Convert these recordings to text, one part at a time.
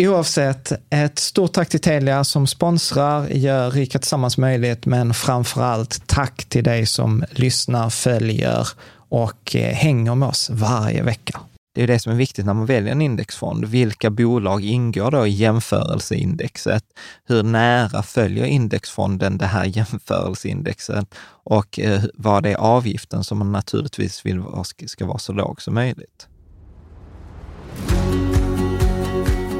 Oavsett, ett stort tack till Telia som sponsrar, gör Rika Tillsammans möjligt, men framför allt tack till dig som lyssnar, följer och eh, hänger med oss varje vecka. Det är det som är viktigt när man väljer en indexfond. Vilka bolag ingår då i jämförelseindexet? Hur nära följer indexfonden det här jämförelseindexet? Och eh, vad är avgiften som man naturligtvis vill ska vara så låg som möjligt?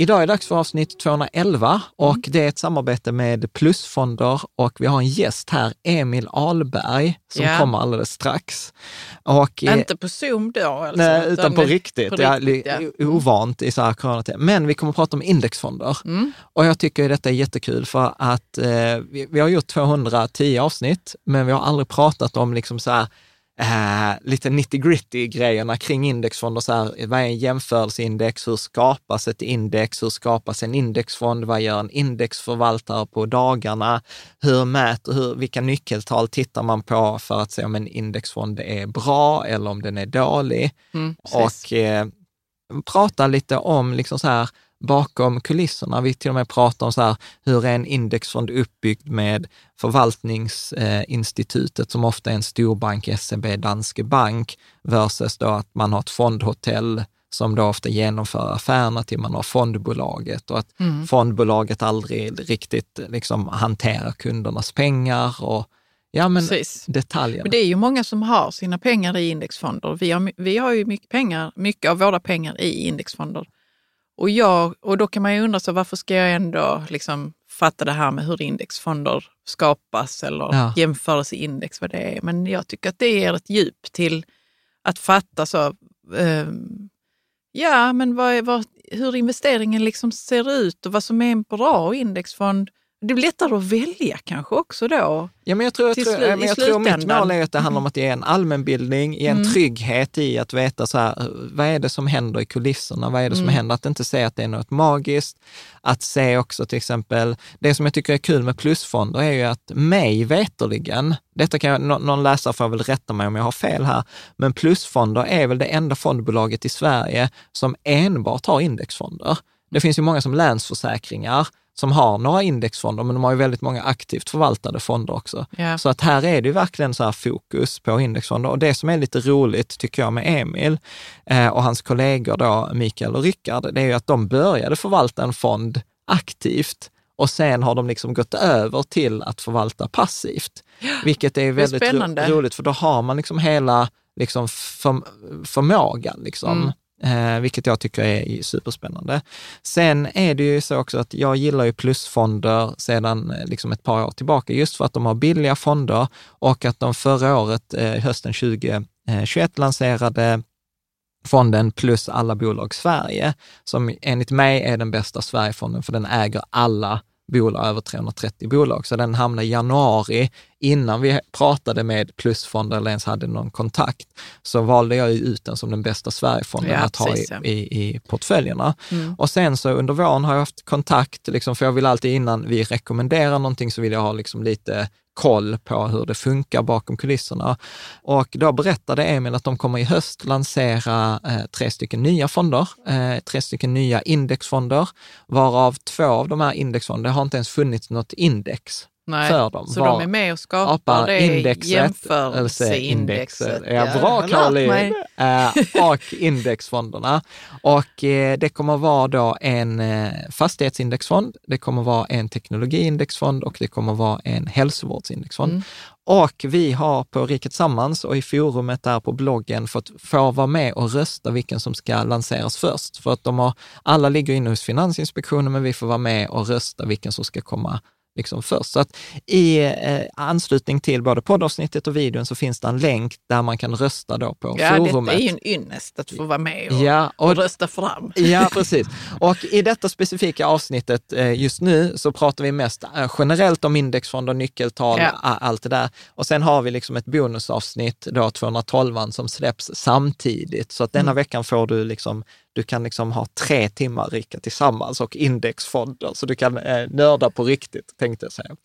Idag är det dags för avsnitt 211 och mm. det är ett samarbete med Plusfonder och vi har en gäst här, Emil Alberg, som ja. kommer alldeles strax. Och, eh, Inte på Zoom då? Alltså, nej, utan, utan på riktigt. På riktigt ja. ja. Ovant i så här coronatid. Men vi kommer att prata om indexfonder. Mm. Och jag tycker detta är jättekul för att eh, vi, vi, har gjort 210 avsnitt, men vi har aldrig pratat om liksom så här, eh, lite nitty gritty grejerna kring indexfonder. Så här, vad är en jämförelseindex? Hur skapas ett index? Hur skapas en indexfond? Vad gör en indexförvaltare på dagarna? Hur mäter, hur, vilka nyckeltal tittar man på för att se om en indexfond är bra eller om den är dålig? Mm, och eh, prata lite om liksom så här, bakom kulisserna. Vi till och med pratar om så här, hur är en indexfond uppbyggd med förvaltningsinstitutet som ofta är en storbank, SEB, Danske Bank, versus då att man har ett fondhotell som då ofta genomför affärerna till man har fondbolaget och att mm. fondbolaget aldrig riktigt liksom hanterar kundernas pengar och Ja, men Precis. detaljerna. Men det är ju många som har sina pengar i indexfonder. Vi har, vi har ju mycket, pengar, mycket av våra pengar i indexfonder. Och, jag, och då kan man ju undra, så varför ska jag ändå liksom fatta det här med hur indexfonder skapas eller ja. jämförelseindex, vad det är. Men jag tycker att det ger ett djup till att fatta så, eh, ja, men vad, vad, hur investeringen liksom ser ut och vad som är en bra indexfond. Det blir lättare att välja kanske också då. Ja, men jag tror, jag tror, men jag tror mitt mål är att det handlar om att ge en allmänbildning, ge en Mm. trygghet i att veta så här, vad är det som händer i kulisserna? Vad är det som Mm. händer? Att inte se att det är något magiskt. Att se också till exempel, det som jag tycker är kul med plusfonder är ju att mig veterligen, detta kan jag, nå- någon läsare får väl rätta mig om jag har fel här, men plusfonder är väl det enda fondbolaget i Sverige som enbart har indexfonder. Det finns ju många som Länsförsäkringar som har några indexfonder, men de har ju väldigt många aktivt förvaltade fonder också. Ja. Så att här är det ju verkligen så här fokus på indexfonder. Och det som är lite roligt, tycker jag, med Emil eh, och hans kollegor då, Mikael och Rickard, det är ju att de började förvalta en fond aktivt och sen har de liksom gått över till att förvalta passivt. Vilket är väldigt ro- spännande. roligt, för då har man liksom hela liksom för, förmågan. Liksom. Eh, vilket jag tycker är superspännande. Sen är det ju så också att jag gillar ju plusfonder sedan eh, liksom ett par år tillbaka, just för att de har billiga fonder och att de förra året, eh, hösten 2021, eh, lanserade fonden plus alla bolag Sverige, som enligt mig är den bästa Sverigefonden, för den äger alla bolag, över 330 bolag. Så den hamnade i januari, innan vi pratade med plusfonder eller ens hade någon kontakt, så valde jag ut den som den bästa Sverigefonden Ja, att ha i, ja. i, i portföljerna. Mm. Och sen så under våren har jag haft kontakt, liksom, för jag vill alltid innan vi rekommenderar någonting så vill jag ha liksom lite koll på hur det funkar bakom kulisserna. Och då berättade Emil att de kommer i höst lansera eh, tre stycken nya fonder, eh, tre stycken nya indexfonder, varav två av de här indexfonderna, det har inte ens funnits något index Nej. för dem. Så Var- de är med och skapar skapar det indexet, jämförelseindexet. Ja, bra har lärt Caroline! Eh, och indexfonderna. Och eh, det kommer vara då en eh, fastighetsindexfond, det kommer vara en teknologiindexfond och det kommer vara en hälsovårdsindexfond. Mm. Och vi har på Riket Sammans och i forumet där på bloggen fått få vara med och rösta vilken som ska lanseras först. För att de har, alla ligger inne hos Finansinspektionen, men vi får vara med och rösta vilken som ska komma liksom först. Så att i eh, anslutning till både poddavsnittet och videon så finns det en länk där man kan rösta då på Ja, forumet. är ju en ynnest att få vara med och, Ja, och och, rösta fram. ja, precis. Och i detta specifika avsnittet eh, just nu så pratar vi mest eh, generellt om indexfonder, nyckeltal, Ja. allt det där. Och sen har vi liksom ett bonusavsnitt, då 212 som släpps samtidigt. Så att Mm. denna veckan får du liksom, du kan liksom ha tre timmar Rika tillsammans och indexfonder, så du kan eh, nörda på riktigt, tänkte jag säga.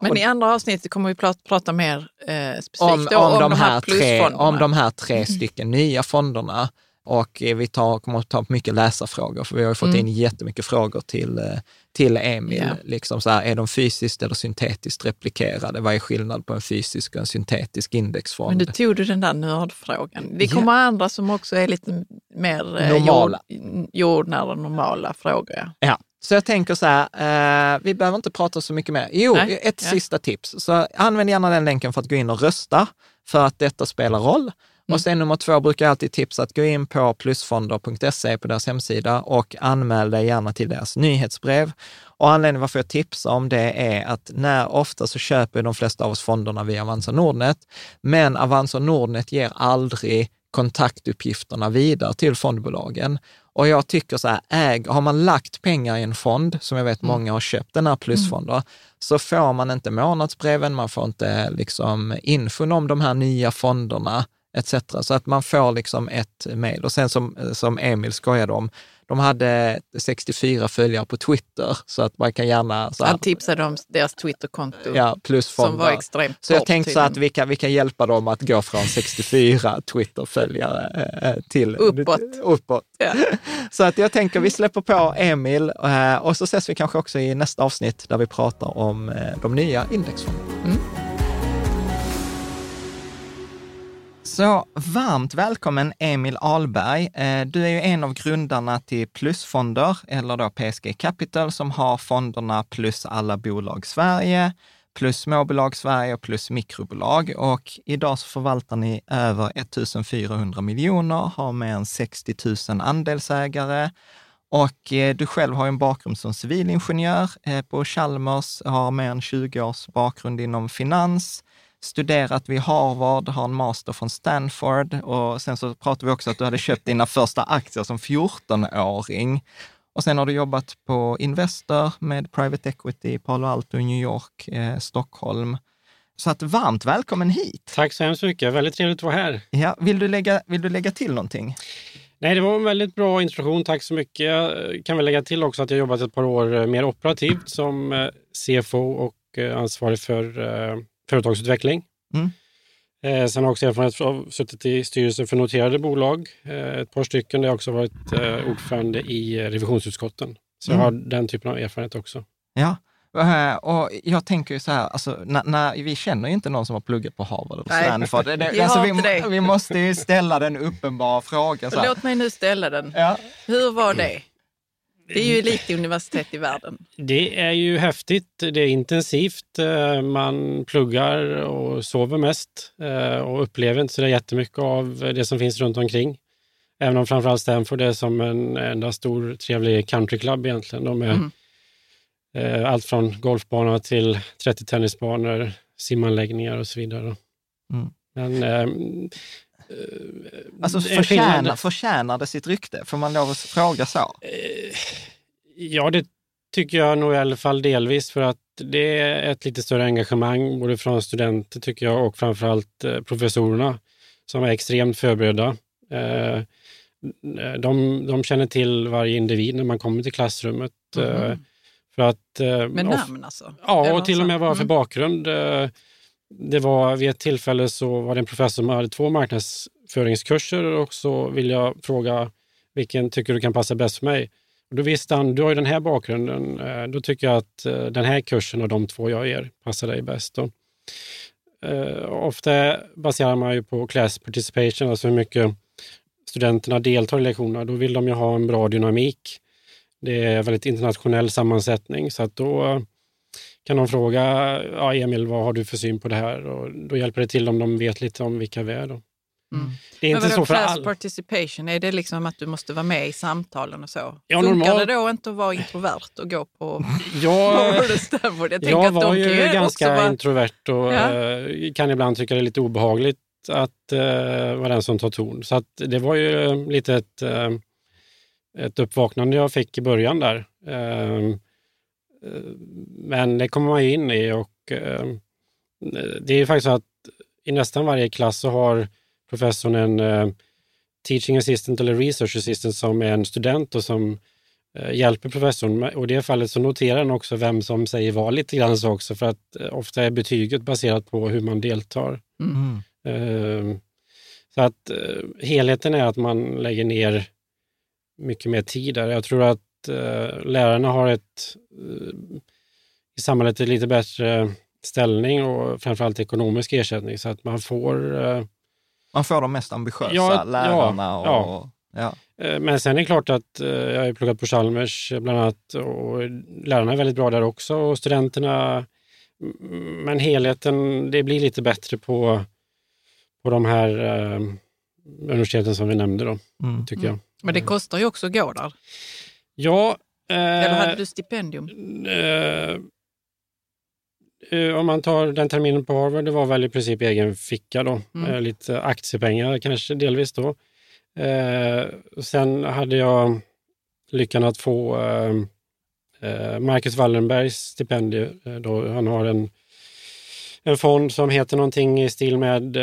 Men Och- i andra avsnittet kommer vi prata, prata mer eh, specifikt om, då, om, de här tre, plusfonderna. om de här tre stycken nya fonderna. Och eh, vi tar, kommer att ta mycket läsarfrågor, för vi har ju fått Mm. in jättemycket frågor till, eh, till Emil. Ja. Liksom så här, är de fysiskt eller syntetiskt replikerade? Vad är skillnad på en fysisk och en syntetisk indexfond? Men du tog du den där nördfrågan. Det kommer andra som också är lite mer eh, Normala. Jord, jordnära normala frågor. Ja. Ja, så jag tänker så här, eh, vi behöver inte prata så mycket mer. Jo, Nej, ett ja. sista tips. Så använd gärna den länken för att gå in och rösta, för att detta spelar roll. Mm. Och sen nummer två brukar jag alltid tipsa att gå in på plusfonder.se på deras hemsida och anmäl dig gärna till deras nyhetsbrev. Och anledningen varför jag tipsar om det är att när ofta så köper de flesta av oss fonderna via Avanza Nordnet, men Avanza Nordnet ger aldrig kontaktuppgifterna vidare till fondbolagen. Och jag tycker så här, äg, har man lagt pengar i en fond, som jag vet många har köpt den här plusfonder, så får man inte månadsbreven, man får inte liksom infon om de här nya fonderna etc. Så att man får liksom ett mejl. Och sen som, som Emil skojade om, de hade 64 följare på Twitter, så att man kan gärna... Så här, Han tipsade om deras Twitterkonto ja, plusfonder. som var extremt Så jag tänkte så att vi kan, vi kan hjälpa dem att gå från 64 Twitter-följare eh, till Uppåt. uppåt. Ja. Så att jag tänker vi släpper på Emil eh, och så ses vi kanske också i nästa avsnitt där vi pratar om eh, de nya indexfonderna. Mm. Så varmt välkommen Emil Ahlberg. Eh, du är ju en av grundarna till Plusfonder, eller då PSG Capital, som har fonderna plus alla bolag Sverige, plus småbolag Sverige och plus mikrobolag. Och idag så förvaltar ni över 1400 miljoner, har mer än 60 000 andelsägare. Och eh, du själv har ju en bakgrund som civilingenjör eh, på Chalmers, har mer än 20 års bakgrund inom finans, studerat vid Harvard, har en master från Stanford och sen så pratade vi också att du hade köpt dina första aktier som 14-åring. Och sen har du jobbat på Investor med Private Equity i Palo Alto, New York, eh, Stockholm. Så att varmt välkommen hit! Tack så hemskt mycket, väldigt trevligt att vara här. Ja, vill, du lägga, vill du lägga till någonting? Nej, det var en väldigt bra introduktion, tack så mycket. Jag kan väl lägga till också att jag jobbat ett par år eh, mer operativt som eh, CFO och eh, ansvarig för företagsutveckling. Mm. Sen har jag också erfarenhet av suttit i styrelsen för noterade bolag, ett par stycken där jag också varit ordförande i revisionsutskotten. Så jag mm. har den typen av erfarenhet också. Ja, Eh, och jag tänker ju så här, alltså, när, när, vi känner ju inte någon som har pluggat på Harvard eller Stanford. Det, det, alltså, vi, vi, måste ju ställa den uppenbara frågan. Så Låt mig nu ställa den. Ja. Hur var det? Det är ju elituniversitet i världen. Det är ju häftigt. Det är intensivt. Eh, man pluggar och sover mest eh, och upplever inte så jättemycket av det som finns runt omkring. Även om framförallt Stanford är som en enda stor trevlig countryclub egentligen. De är mm Eh, allt från golfbana till 30 tennisbanor, simanläggningar och så vidare. Mm. Men, alltså förtjänar, förtjänar det sitt rykte? Får man lov att fråga så? Eh, ja, det tycker jag nog i alla fall delvis för att det är ett lite större engagemang både från studenter tycker jag och framförallt eh, professorerna som är extremt förberedda. Eh, de, de känner till varje individ när man kommer till klassrummet. Mm. För att, eh, med namn alltså? Ja, och till och med vad för mm. bakgrund. Eh, det var vid ett tillfälle så var det en professor som hade två marknadsföringskurser och så vill jag fråga vilken tycker du kan passa bäst för mig? Och då visste han, du har ju den här bakgrunden, eh, då tycker jag att eh, den här kursen och de två jag ger passar dig bäst. Då. Eh, ofta baserar man ju på class participation, alltså hur mycket studenterna deltar i lektionerna. Då vill de ju ha en bra dynamik. Det är väldigt internationell sammansättning så att då kan de fråga ja, Emil, vad har du för syn på det här? Och då hjälper det till om de vet lite om vilka vi är. Då. Mm. Det är Men inte så för all... participation, är det liksom att du måste vara med i samtalen och så? Ja, Funkar normal... det då inte att vara introvert och gå på ja, Jag, jag var ju ganska vara... introvert och ja. Eh, kan ibland tycka det är lite obehagligt att uh, vara den som tar ton. Så att det var ju lite ett uh, ett uppvaknande jag fick i början där. Eh, men det kommer man ju in i och ehm, det är faktiskt så att i nästan varje klass så har professorn en eh, teaching assistant eller research assistant som är en student och som eh, hjälper professorn. Och i det fallet så noterar den också vem som säger vad lite grann så också för att ofta är betyget baserat på hur man deltar. Mm. Ehm, så att helheten är att man lägger ner mycket mer tid där. Jag tror att eh, lärarna har ett eh, i samhället ett lite bättre ställning och framförallt ekonomisk ersättning så att man får... Eh, man får de mest ambitiösa ja, lärarna. Ja, och, ja. Eh, men sen är det klart att eh, jag har pluggat på Chalmers bland annat och lärarna är väldigt bra där också och studenterna. Men helheten, det blir lite bättre på, på de här eh, universiteten som vi nämnde då, mm. tycker jag. Men det kostar ju också att gå där. Ja. Eh, Eller hade du stipendium? Eh, eh, om man tar den terminen på Harvard, det var väl i princip egen ficka då. Mm. Eh, lite aktiepengar kanske delvis då. Eh, sen hade jag lyckan att få Marcus Wallenbergs stipendium. Då han har en, en fond som heter någonting i stil med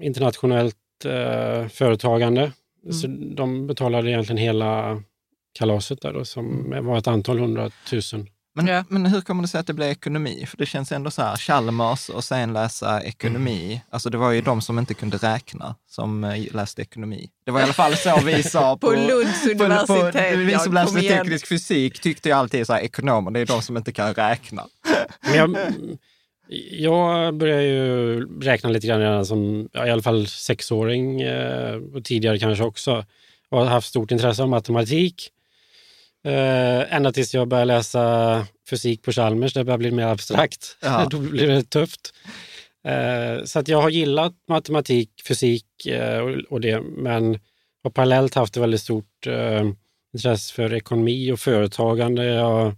internationellt företagande Mm. Så de betalade egentligen hela kalaset där då, som mm. var ett antal hundratusen. Men, ja. men hur kommer det sig att det blev ekonomi? För det känns ändå så här, Chalmers och sen läsa ekonomi. Mm. Alltså det var ju de som inte kunde räkna som eh, läste ekonomi. Det var i alla fall så vi sa på, på Lunds universitet. På, på, vi som läste teknisk fysik tyckte ju alltid så här, ekonomer, det är de som inte kan räkna. Men jag, jag började ju räkna lite grann redan som ja, i alla fall sexåring eh, och tidigare kanske också. Och har haft stort intresse av matematik. Eh, ända tills jag började läsa fysik på Chalmers, det började bli mer abstrakt. Ja. Då blir det tufft. Eh, så att jag har gillat matematik, fysik eh, och, och, det, men har parallellt haft ett väldigt stort eh, intresse för ekonomi och företagande. Jag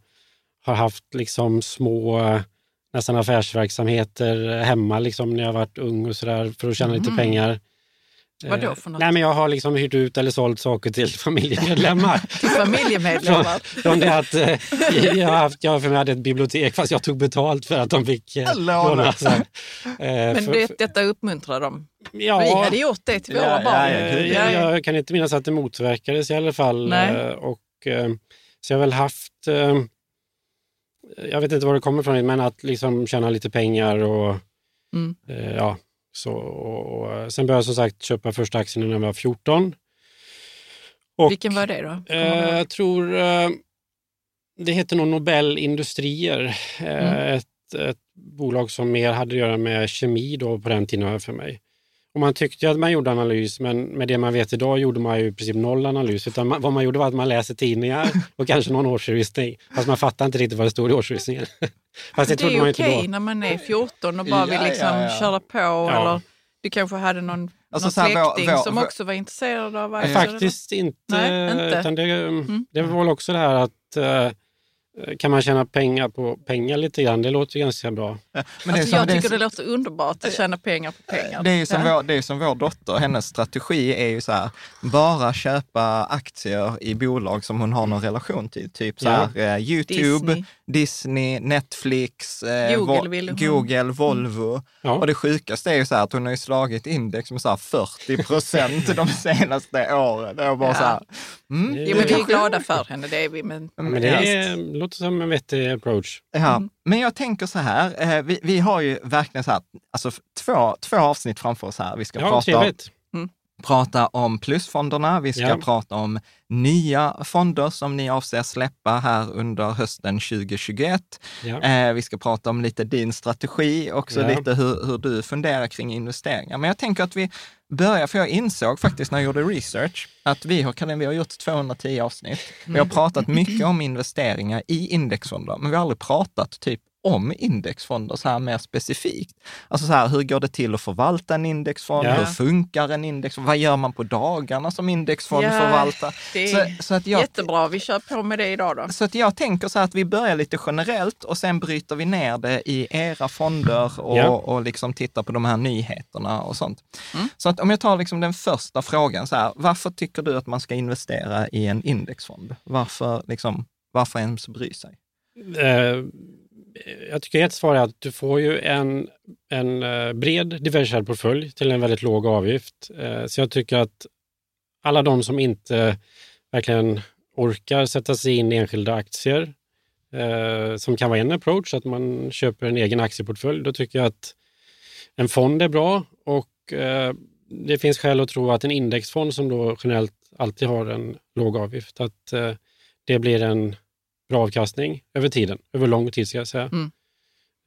har haft liksom små nästan affärsverksamheter hemma liksom, när jag varit ung och sådär för att tjäna mm. lite pengar. Vad då för något? Nej, men jag har liksom hyrt ut eller sålt saker till familjemedlemmar. till familjemedlemmar? från, från det att eh, jag, haft, jag för hade ett bibliotek fast jag tog betalt för att de fick eh, låna. Eh, men för, det, detta uppmuntrar dem? Ja, vi hade gjort det till våra ja, barn. Ja, ja, jag, jag kan inte minnas att det motverkades i alla fall. Nej. Eh, och, eh, så jag har väl haft, eh, jag vet inte var det kommer ifrån, men att liksom tjäna lite pengar och mm. ja, så, och, sen började jag som sagt köpa första aktien när jag var 14. Och, Vilken var det då? Eh, jag tror eh, det heter nog Nobel Industrier. Eh, mm. ett, ett, bolag som mer hade att göra med kemi då på den tiden för mig. Och man tyckte att man gjorde analys, men med det man vet idag gjorde man ju i princip noll analys. Utan man, vad man gjorde var att man läste tidningar och kanske någon årsredovisning. Fast man fattade inte riktigt vad det stod i årsredovisningen. Fast det, det är okej okay när man är 14 och bara vill liksom ja, ja, köra på. Eller du kanske hade någon, alltså, någon släkting vår, vår, som också var intresserad av aktier? Faktiskt inte. Nej, inte. Utan det, mm. det var väl också det här att uh, Eh, kan man tjäna pengar på pengar lite grann? Det låter ganska bra. Men alltså, jag tycker det, det låter underbart att tjäna pengar på pengar. Det är som, ja. vår, det är som vår dotter, hennes strategi är ju så här, bara köpa aktier i bolag som hon har någon relation till. Typ så här, ja. eh, Youtube, Disney. Disney, Netflix, eh, Google, Vo Google. Volvo. Ja. Och det sjukaste är ju så här att hon har ju slagit index med så 40 procent de senaste åren. Det är bara så här, mm, jo, men vi är glada för henne, det är vi. Men, men det är, låter som en vettig approach. Ja, mm. men jag tänker så här, eh, vi, vi har ju verkligen så här, alltså två, två avsnitt framför oss här. Vi ska ja, prata trevligt prata om plusfonderna, vi ska ja. prata om nya fonder som ni avser släppa här under hösten 2021. Ja. Eh, vi ska prata om lite din strategi, också ja. lite hur, hur du funderar kring investeringar. Men jag tänker att vi börjar, för jag insåg faktiskt när jag gjorde research att vi har, vi har gjort 210 avsnitt. Vi har pratat mycket om investeringar i indexfonder, men vi har aldrig pratat typ om indexfonder så här mer specifikt. Alltså så här, hur går det till att förvalta en indexfond? Ja. Hur funkar en indexfond? Vad gör man på dagarna som indexfond ja, så, så att jag, jättebra, vi kör på med det idag då. Så att jag tänker så här att vi börjar lite generellt och sen bryter vi ner det i era fonder och, ja. och liksom tittar på de här nyheterna och sånt. Mm. Så att om jag tar liksom den första frågan, så här, varför tycker du att man ska investera i en indexfond? Varför, liksom, varför ens bry sig? Uh jag tycker ett svar är att du får ju en, en eh, bred diversifierad portfölj till en väldigt låg avgift. Eh, så jag tycker att alla de som inte verkligen orkar sätta sig in i enskilda aktier, eh, som kan vara en approach, att man köper en egen aktieportfölj, då tycker jag att en fond är bra och det finns skäl att tro att en indexfond som då generellt alltid har en låg avgift, att det blir en bra avkastning över tiden, över lång tid ska jag säga. Mm.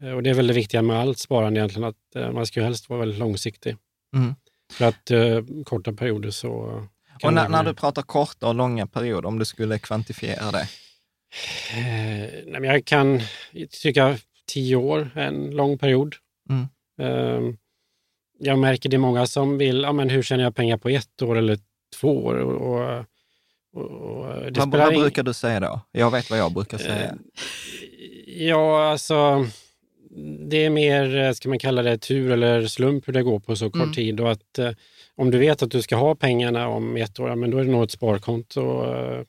Eh, och det är väl det viktiga med allt sparande egentligen, att eh, man ska helst vara väldigt långsiktig. Mm. För att eh, korta perioder så... Och när, när, du pratar korta och långa perioder, om du skulle kvantifiera det? Eh, nej, jag kan tycka tio år är en lång period. Mm. Eh, jag märker det är många som vill, ja, men hur tjänar jag pengar på ett år eller två år? Och, och vad, vad brukar du säga då? Jag vet vad jag brukar säga. Eh, ja, alltså det är mer, eh, ska man kalla det tur eller slump hur det går på så kort mm. tid. Och att, eh, om du vet att du ska ha pengarna om ett år, men då är det nog ett sparkonto. Eh,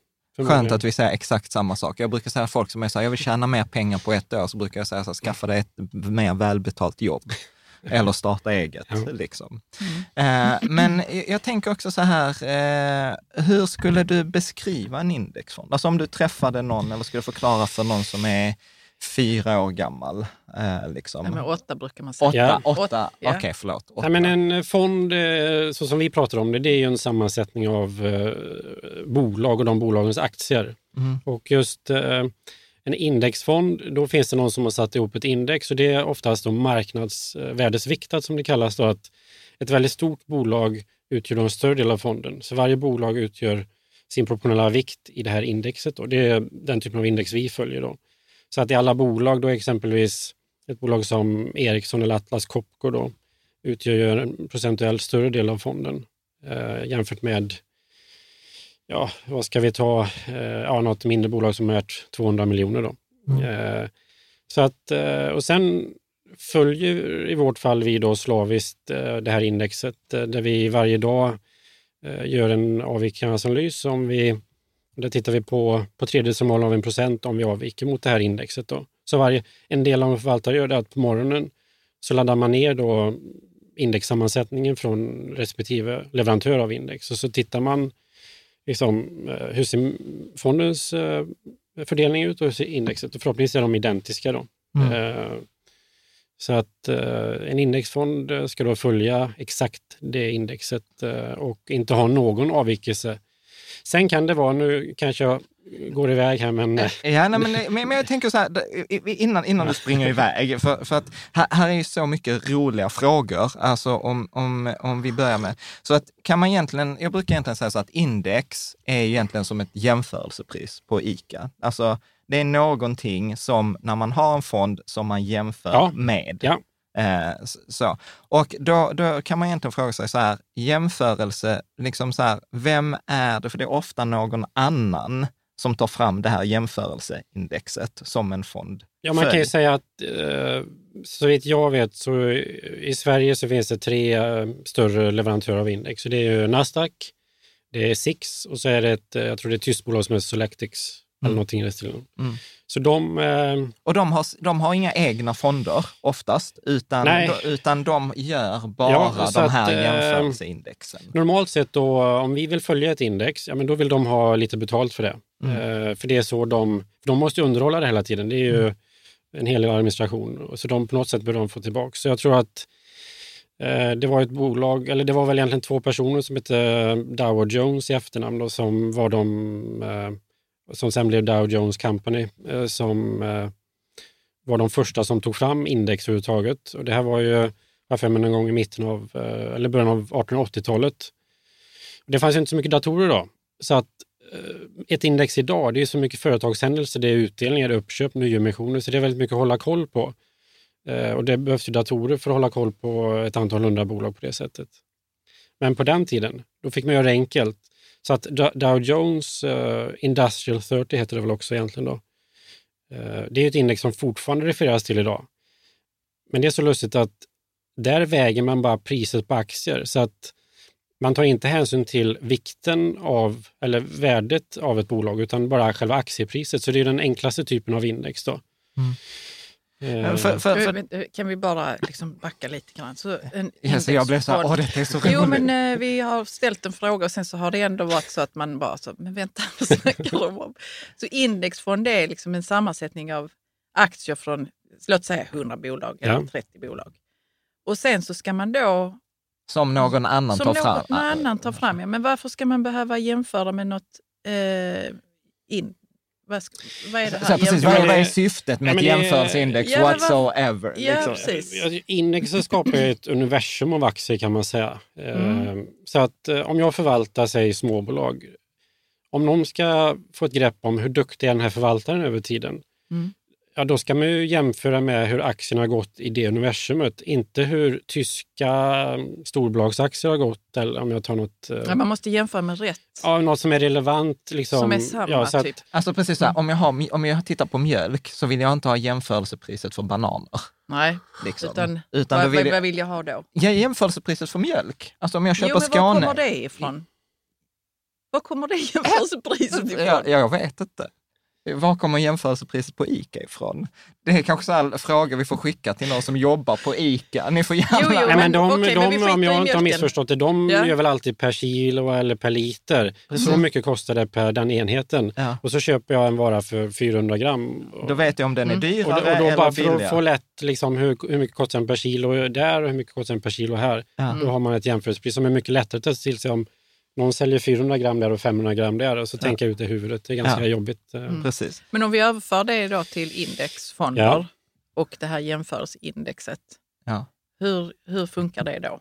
Skönt att vi säger exakt samma sak. Jag brukar säga folk som är så här, jag vill tjäna mer pengar på ett år, så brukar jag säga så här, skaffa dig ett mer välbetalt jobb. Eller starta eget. Ja. Liksom. Mm. Eh, men jag tänker också så här, eh, hur skulle du beskriva en indexfond? Alltså om du träffade någon eller skulle förklara för någon som är fyra år gammal. Eh, liksom. Nej, men åtta brukar man säga. Åtta, ja. åtta. Ja. okej okay, förlåt. Åtta. Nej, men en fond, eh, så som vi pratar om det, det är ju en sammansättning av eh, bolag och de bolagens aktier. Mm. Och just eh, en indexfond, då finns det någon som har satt ihop ett index och det är oftast då marknadsvärdesviktat som det kallas. Då, att ett väldigt stort bolag utgör en större del av fonden. Så varje bolag utgör sin proportionella vikt i det här indexet. Då. det är den typen av index vi följer. Då. Så att i alla bolag, då exempelvis ett bolag som Ericsson eller Atlas Copco då, utgör en procentuellt större del av fonden eh, jämfört med ja, vad ska vi ta, eh, ja, något mindre bolag som är värt 200 miljoner. Då. Mm. Eh, så att, eh, och sen följer i vårt fall vi då slaviskt det här indexet där vi varje dag gör en avvikelseanalys. Om vi, där tittar vi på, på tredjedelsmål av en procent om vi avviker mot det här indexet. Då. Så varje, en del av en förvaltare gör det att på morgonen så laddar man ner då indexsammansättningen från respektive leverantör av index och så tittar man liksom, hur ser fondens fördelning ut och hur ser indexet och förhoppningsvis är de identiska. Då. Mm. Så att eh, en indexfond eh, ska då följa exakt det indexet eh, och inte ha någon avvikelse. Sen kan det vara, nu kanske jag går iväg här men... Ja, nej, men, men, men jag tänker så här, innan, innan du springer iväg, för, för att här, här är ju så mycket roliga frågor, alltså om, om, om vi börjar med, så att kan man egentligen, jag brukar egentligen säga så att index är egentligen som ett jämförelsepris på ICA. Alltså det är någonting som, när man har en fond som man jämför ja. med. Ja. Eh, så. Och då, då kan man egentligen fråga sig så här, jämförelse, liksom så här, vem är det? För det är ofta någon annan som tar fram det här jämförelseindexet som en fond. Ja, man kan ju säga att eh, så vitt jag vet så i Sverige så finns det tre eh, större leverantörer av index. Så det är ju Nasdaq, det är Six och så är det ett, jag tror det är ett tyskt bolag som heter Solectix. Mm. Eller någonting i den stilen. Mm. Så de, eh... Och de har, de har inga egna fonder oftast, utan, de, utan de gör bara ja, de här att, eh, jämförelseindexen. Normalt sett då, om vi vill följa ett index, ja men då vill de ha lite betalt för det. Mm. Eh, för det är så de, de måste underhålla det hela tiden. Det är ju mm. en hel del administration, så de, på något sätt bör de få tillbaka. Så jag tror att eh, det var ett bolag, eller det var väl egentligen två personer som hette Dow Jones i efternamn då, som var de eh, som sen blev Dow Jones Company, eh, som eh, var de första som tog fram index överhuvudtaget. Och det här var ju, varför någon gång i mitten av, eh, eller början av 1880-talet. Det fanns ju inte så mycket datorer då. Så att Eh, ett index idag, det är så mycket företagshändelser, det är utdelningar, uppköp, nyemissioner, så det är väldigt mycket att hålla koll på. Eh, och det behövs ju datorer för att hålla koll på ett antal hundra bolag på det sättet. Men på den tiden, då fick man göra det enkelt. Så att Dow Jones eh, Industrial 30 heter det väl också egentligen då. Det är ett index som fortfarande refereras till idag. Men det är så lustigt att där väger man bara priset på aktier så att man tar inte hänsyn till vikten av eller värdet av ett bolag utan bara själva aktiepriset. Så det är den enklaste typen av index. Då. Mm. Eh, för, för, för, kan vi bara liksom backa lite grann? Så en yes, jag blev så här, åh detta är så roligt. Jo men eh, vi har ställt en fråga och sen så har det ändå varit så att man bara så, men vänta, vad snackar de om? Så indexfond är liksom en sammansättning av aktier från, låt säga 100 bolag eller ja. 30 bolag. Och sen så ska man då som någon annan som tar fram? Som någon annan tar fram, ja. Men varför ska man behöva jämföra med något eh, in, vad, vad är det här? Så, precis, vad, är, vad är syftet med ja, ett jämförelseindex ja, whatsoever? Ja, liksom. Indexet skapar ett universum av aktier kan man säga. Mm. Ehm, så att eh, om jag förvaltar, säg småbolag, om någon ska få ett grepp om hur duktig är den här förvaltaren över tiden, mm ja, då ska man ju jämföra med hur aktierna har gått i det universumet. Inte hur tyska storbolagsaktier har gått. Eller om jag tar något, eh, ja, man måste jämföra med rätt. Ja, något som är relevant. Liksom. Som är samma ja, så att, typ. Alltså precis så här, om, jag har, om jag tittar på mjölk så vill jag inte ha jämförelsepriset för bananer. Nej, liksom. utan, utan vad, vill jag, vad vill jag ha då? Ja, jämförelsepriset för mjölk. Alltså om jag köper jo, men Skåne. Var kommer det ifrån? Var kommer det jämförelsepriset ifrån? Jag, jag vet inte. Var kommer jämförelsepriset på ICA ifrån? Det är kanske en fråga vi får skicka till någon som jobbar på ICA. Ni får gärna... Jo, jo, men, Nej, de, okay, de, men om jag inte har missförstått det, de ja. gör väl alltid per kilo eller per liter. Precis. Så mycket kostar det per den enheten. Ja. Och så köper jag en vara för 400 gram. Då vet jag om den är mm. dyrare och då, och då bara för att få lätt liksom, hur, hur mycket kostar den per kilo där och hur mycket kostar den per kilo här. Ja. Då har man ett jämförelsepris som är mycket lättare att ta till sig om någon säljer 400 gram där och 500 gram där och så ja. tänker jag ut i huvudet. Det är ganska ja. jobbigt. Eh. Mm. Precis. Men om vi överför det då till indexfonder ja. och det här jämförelseindexet. Ja. Hur, hur funkar det då?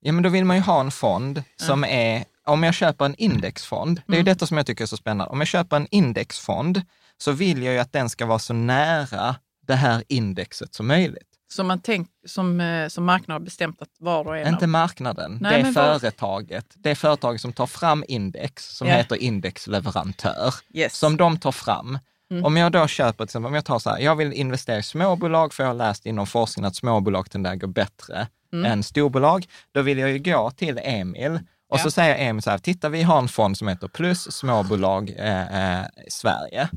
Ja, men då vill man ju ha en fond som är, om jag köper en indexfond, det är ju mm. detta som jag tycker är så spännande. Om jag köper en indexfond så vill jag ju att den ska vara så nära det här indexet som möjligt. Som, man tänk, som, eh, som marknaden har bestämt att var och en Inte marknaden, Nej, det är företaget. Det är företaget som tar fram index, som ja. heter indexleverantör, yes. som de tar fram. Mm. Om jag då köper, till exempel, om jag tar så här, jag vill investera i småbolag för jag har läst inom forskning att småbolag tenderar gå bättre mm. än storbolag. Då vill jag ju gå till Emil och ja. så säger Emil så här, titta vi har en fond som heter Plus småbolag eh, eh, Sverige.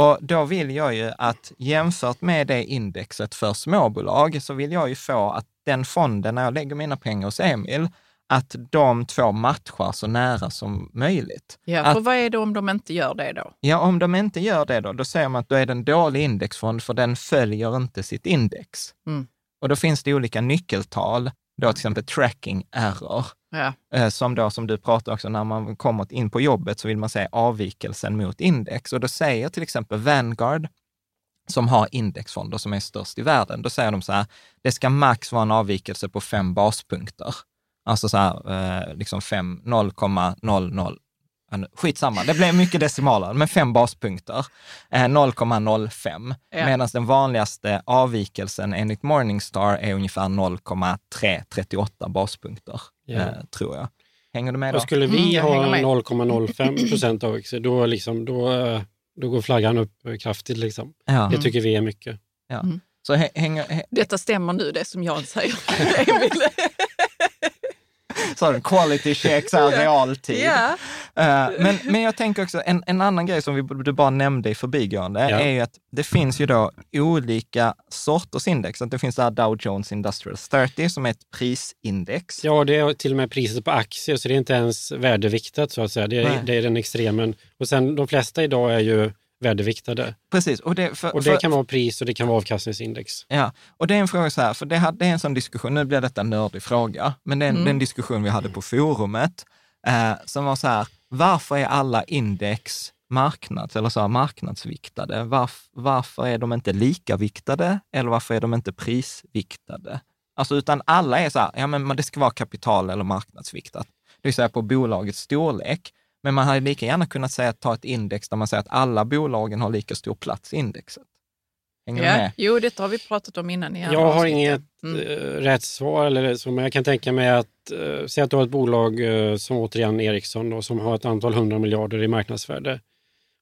Och då vill jag ju att jämfört med det indexet för småbolag så vill jag ju få att den fonden, när jag lägger mina pengar hos Emil, att de två matchar så nära som möjligt. Ja, för att, vad är det om de inte gör det då? Ja, om de inte gör det då, då säger man att då är det en dålig indexfond för den följer inte sitt index. Mm. Och då finns det olika nyckeltal, då till exempel tracking error, ja. Eh, som då som du pratar också, när man kommer in på jobbet så vill man se avvikelsen mot index. Och då säger till exempel Vanguard, som har indexfonder som är störst i världen, då säger de så här, det ska max vara en avvikelse på fem baspunkter. Alltså så här, eh, liksom 5, 0,00, skitsamma, det blev mycket decimaler, men fem baspunkter, eh, 0,05. Ja. Medan den vanligaste avvikelsen enligt Morningstar är ungefär 0,338 baspunkter, ja. eh, tror jag. Hänger du med då? Och skulle vi mm, ha 0,05 procent avvikelse, då, liksom, då, då går flaggan upp kraftigt. Liksom. Ja. Det tycker vi är mycket. Ja. Mm. Så hänger, Detta stämmer nu, det som Jan säger. sån quality check, så här realtid. Yeah. Uh, men, men jag tänker också, en, en annan grej som vi, du bara nämnde i förbigående, ja. är ju att det finns ju då olika sorters index. Att det finns där Dow Jones Industrial 30 som är ett prisindex. Ja, det är till och med priset på aktier, så det är inte ens värdeviktat så att säga. Det är, det är den extremen. Och sen de flesta idag är ju värdeviktade. Precis. Och det, för, och det för, kan vara pris och det kan vara avkastningsindex. Ja, och det är en fråga så här, för det, det är en sån diskussion, nu blir detta en nördig fråga, men det är mm. den diskussion vi hade på forumet, eh, som var så här, varför är alla index marknads eller så här, marknadsviktade? Varf, varför är de inte lika viktade eller varför är de inte prisviktade? Alltså, utan alla är så här, ja men det ska vara kapital eller marknadsviktat. Det vill säga på bolagets storlek. Men man hade lika gärna kunnat säga att ta ett index där man säger att alla bolagen har lika stor plats i indexet. Hänger ja, med? Jo, detta har vi pratat om innan. I jag har inget mm. uh, rätt svar, eller så, men jag kan tänka mig att, uh, säg att du har ett bolag uh, som återigen Ericsson då, som har ett antal hundra miljarder i marknadsvärde.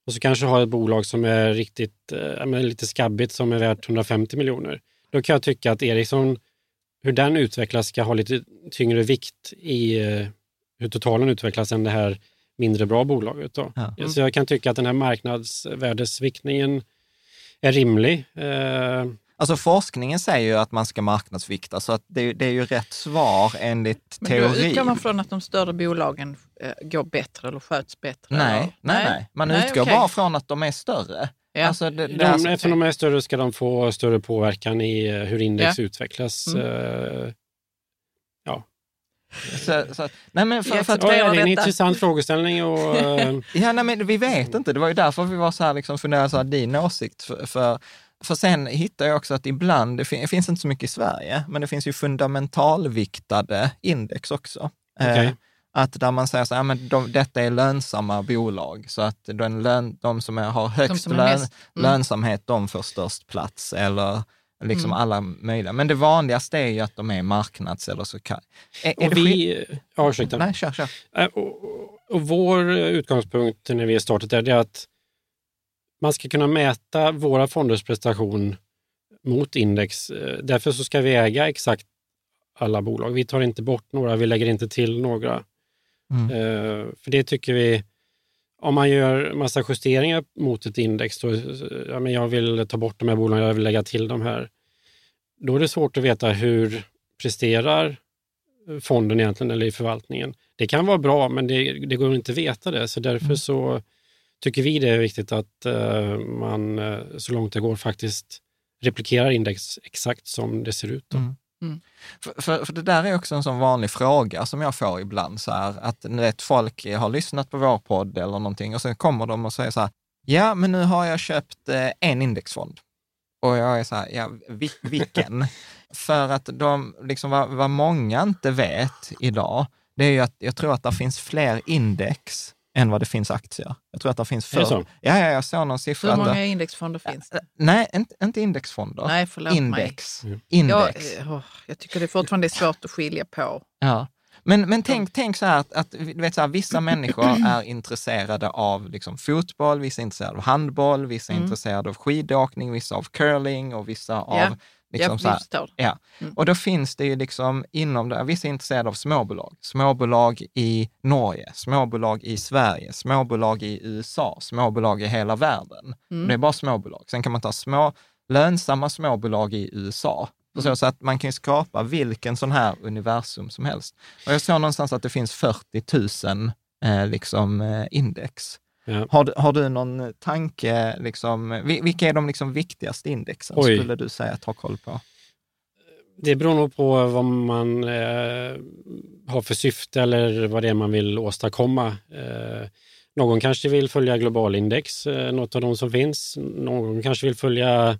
Och så kanske har ett bolag som är riktigt, uh, lite skabbigt som är värt 150 miljoner. Då kan jag tycka att Ericsson, hur den utvecklas, ska ha lite tyngre vikt i hur totalen utvecklas än det här mindre bra bolaget. Då. Ja. Mm. Så jag kan tycka att den här marknadsvärdesviktningen är rimlig. Eh, Alltså forskningen säger ju att man ska marknadsvikta, så att det, det är ju rätt svar enligt Men teori. Men då utgår man från att de större bolagen eh, går bättre eller sköts bättre? Nej, nej, nej, nej. Man nej, utgår okay. bara från att de är större. Ja. Alltså det, det de, eftersom de är större ska de få större påverkan i eh, hur index ja. utvecklas. Mm. Eh, så, så, nej men för, för att, ja, det är en intressant frågeställning. Och, ja, nej, men vi vet inte. Det var ju därför vi var så här, liksom, funderade, så här, din åsikt. För, för, för sen hittar jag också att ibland, det, fin, det, finns inte så mycket i Sverige, men det finns ju fundamentalviktade index också. Okay. Eh, att där man säger så här, men de, detta är lönsamma bolag, så att de, lön, de som är, har högst som lön, mest, mm. lönsamhet, de får störst plats. Eller Liksom mm. alla möjliga. Men det vanligaste är ju att de är marknads eller så kan... Är, är vi, ja, ursäkta. Nej, kör, kör. Äh, och, och vår utgångspunkt när vi är startat är att man ska kunna mäta våra fonders prestation mot index. Eh, därför så ska vi äga exakt alla bolag. Vi tar inte bort några, vi lägger inte till några. Mm. Uh, för det tycker vi, om man gör massa justeringar mot ett index, då, ja, men jag vill ta bort de här bolagen, jag vill lägga till de här. Då är det svårt att veta hur presterar fonden egentligen eller i förvaltningen. Det kan vara bra, men det, det går inte att veta det. Så därför mm. så tycker vi det är viktigt att uh, man uh, så långt det går faktiskt replikerar index exakt som det ser ut. Mm. Mm. För, för, för, det där är också en sån vanlig fråga som jag får ibland, så här, att vet, folk har lyssnat på vår podd eller någonting och sen kommer de och säger så här, ja men nu har jag köpt eh, en indexfond. Och jag är så här, ja vilken? för att de, liksom vad, vad många inte vet idag, det är ju att jag tror att det finns fler index än vad det finns aktier. Jag tror att det finns för... så? Ja, ja, jag såg någon siffra. Hur många där... indexfonder finns det? Nej, inte, inte indexfonder. Nej, förlåt Index. Mig. Index. Jag, oh, jag tycker det fortfarande är svårt att skilja på. Ja, Men, men tänk, tänk så här att, att vet så här, vissa människor är intresserade av liksom, fotboll, vissa är intresserade av handboll, vissa är mm. intresserade av skidåkning, vissa av curling och vissa av ja. Liksom jag så här, ja. Mm. Och då finns det ju liksom inom det, vissa är intresserade av småbolag. Småbolag i Norge, småbolag i Sverige, småbolag i USA, småbolag i hela världen. Mm. Det är bara småbolag. Sen kan man ta små, lönsamma småbolag i USA. Mm. Så att man kan skapa vilken sån här universum som helst. Och jag såg någonstans att det finns 40 000 eh, liksom, eh, index. Ja. Har, har du någon tanke, liksom, vilka är de liksom viktigaste indexen Oj. skulle du säga att ha koll på? Det beror nog på vad man eh, har för syfte eller vad det är man vill åstadkomma. Eh, någon kanske vill följa globalindex, eh, något av de som finns. Någon kanske vill följa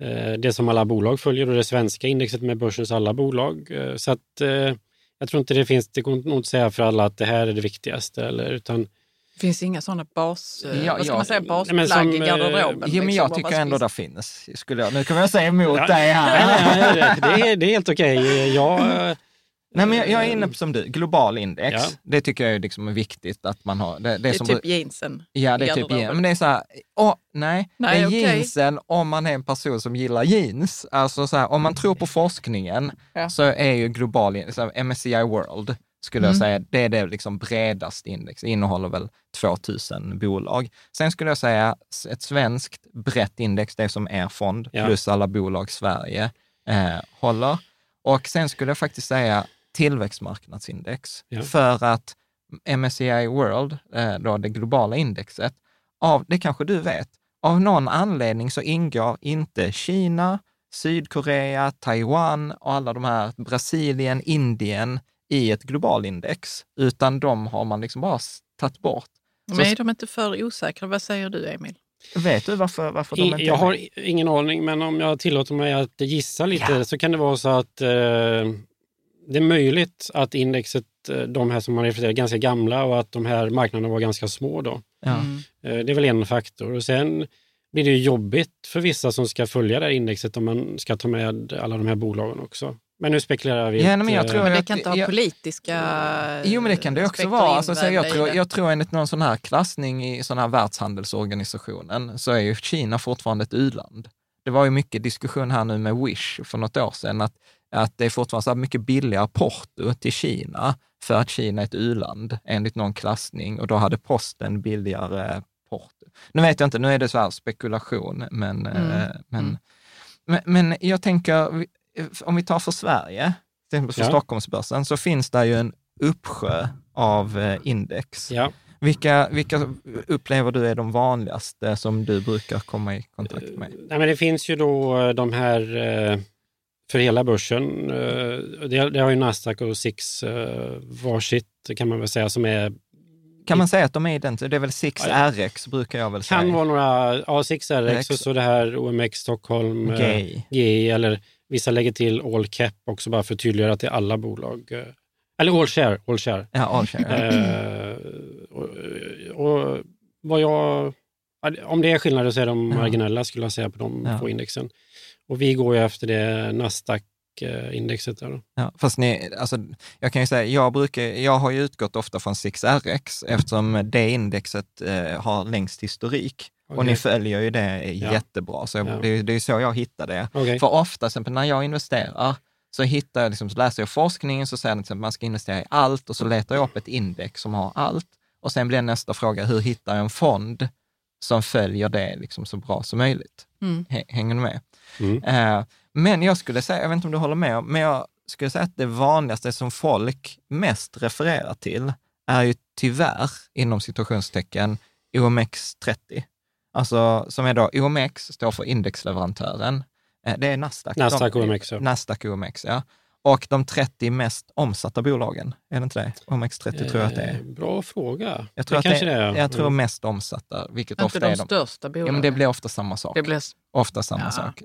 eh, det som alla bolag följer och det svenska indexet med börsens alla bolag. Eh, så att eh, jag tror inte det finns, det går nog inte att säga för alla att det här är det viktigaste, eller, utan finns inga sådana bas, ja, vad ska man säga, basplagg i eh, garderoben? Jo, men jag liksom, tycker ändå det finns. Skulle jag, nu kommer jag säga emot ja, dig här. Nej, nej, det, är, det är helt okej. Okay. Jag, Nej, men jag, jag, är inne på som du, global index. Ja. Det tycker jag är liksom viktigt att man har. Det, det, det är som, typ jeansen. Ja, det är typ jeans. Men det är så här, åh, nej, nej, det är okay. jeansen om man är en person som gillar jeans. Alltså så här, om man tror på forskningen ja. så är ju global, så MSCI World, skulle mm. jag säga, det är det liksom bredaste index. Det innehåller väl 2000 bolag. Sen skulle jag säga ett svenskt brett index, det som är fond, ja. plus alla bolag Sverige eh, håller. Och sen skulle jag faktiskt säga tillväxtmarknadsindex. Ja. För att MSCI World, eh, då det globala indexet, av, det kanske du vet, av någon anledning så ingår inte Kina, Sydkorea, Taiwan och alla de här, Brasilien, Indien, i ett globalindex, utan de har man liksom bara tagit bort. Men är de inte för osäkra? Vad säger du, Emil? Vet du varför, varför de inte Jag har ingen aning, men om jag tillåter mig att gissa lite ja. så kan det vara så att eh, det är möjligt att indexet, eh, de här som man refererar är ganska gamla och att de här marknaderna var ganska små då. Ja. Mm. Eh, det är väl en faktor. Och sen blir det jobbigt för vissa som ska följa det här indexet om man ska ta med alla de här bolagen också. Men nu spekulerar vi. Ja, men, jag tror men det kan inte ha politiska Jo, men det kan det också vara. Alltså, så jag, tror, jag tror enligt någon sån här klassning i sån här världshandelsorganisationen så är ju Kina fortfarande ett u-land. Det var ju mycket diskussion här nu med Wish för något år sedan, att, att det är fortfarande så mycket billigare porto till Kina för att Kina är ett u-land enligt någon klassning och då hade posten billigare porto. Nu vet jag inte, nu är det så här spekulation, men, mm. eh, men, mm. men, men jag tänker, om vi tar för Sverige, till exempel för ja. Stockholmsbörsen, så finns det ju en uppsjö av eh, index. Ja. Vilka, vilka upplever du är de vanligaste som du brukar komma i kontakt med? Eh, nej, men det finns ju då eh, de här för hela börsen. Det, har ju Nasdaq och Six varsitt kan man väl säga som är kan man säga att de är identiska? Det är väl 6RX brukar jag väl säga. Kan vara några, ja 6RX och så det här OMX Stockholm, GI, GI eller Vissa lägger till all cap också bara för att tydliggöra att det är alla bolag. Eh, eller all share. All share. Ja, all share. Eh, och, och, vad jag, om det är skillnader så är de marginella skulle jag säga på de ja. två indexen. Och vi går ju efter det Nasdaq indexet. Där Ja, fast ni, alltså, jag kan ju säga, jag, brukar, jag har ju utgått ofta från 6RX eftersom det indexet eh, har längst historik. Okay. Och ni följer ju det ja. jättebra, så jag, ja. det, det är så jag hittar det. Okay. För ofta, exempel när jag investerar, så hittar jag, liksom, så läser jag forskningen, så säger den att man ska investera i allt och så letar jag upp ett index som har allt. Och sen blir nästa fråga, hur hittar jag en fond som följer det liksom så bra som möjligt? Mm. Hänger du med? Mm. Uh, men jag skulle säga, jag vet inte om du håller med, men jag skulle säga att det vanligaste som folk mest refererar till är ju tyvärr, inom situationstecken, OMX30. Alltså som är då, OMX står för indexleverantören. Eh, det är Nasdaq. Nasdaq OMX. Ja. Nasdaq OMX, ja. Och de 30 mest omsatta bolagen, är det inte det? OMX30 eh, tror jag att det är. Bra fråga. Jag tror, det att det, är, jag tror mm. mest omsatta, vilket inte ofta de är de största bolagen? Ja, men det blir ofta samma sak. Det blir... Ofta samma ja. sak.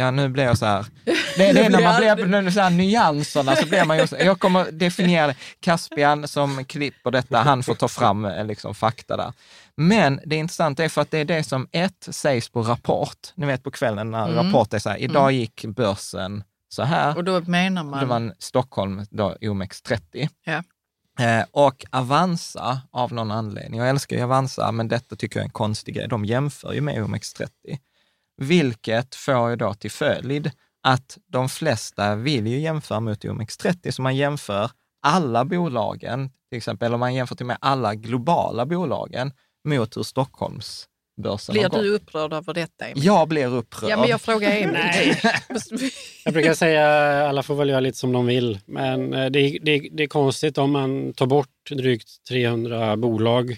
Ja, nu blir jag så här. Det, det är när man blir så här, nyanserna, så blir man ju, jag kommer definiera Caspian som klipper detta, han får ta fram eh, liksom, fakta där. Men det intressanta är för att det är det som ett sägs på Rapport, ni vet på kvällen när mm. Rapport är så här, idag mm. gick börsen så här. Och då menar man? Det var Stockholm, då OMX30. Ja. Eh, och Avanza, av någon anledning, jag älskar ju Avanza, men detta tycker jag är en konstig grej, de jämför ju med OMX30. Vilket får ju då till följd att de flesta vill ju jämföra mot OMX30, så man jämför alla bolagen, till exempel, eller man jämför till med alla globala bolagen mot hur Stockholms börsen Blir du upprörd över detta? Emil? Jag blir upprörd. Ja, men jag frågar Emil. jag brukar säga alla får väl göra lite som de vill, men eh, det, det, det är konstigt om man tar bort drygt 300 bolag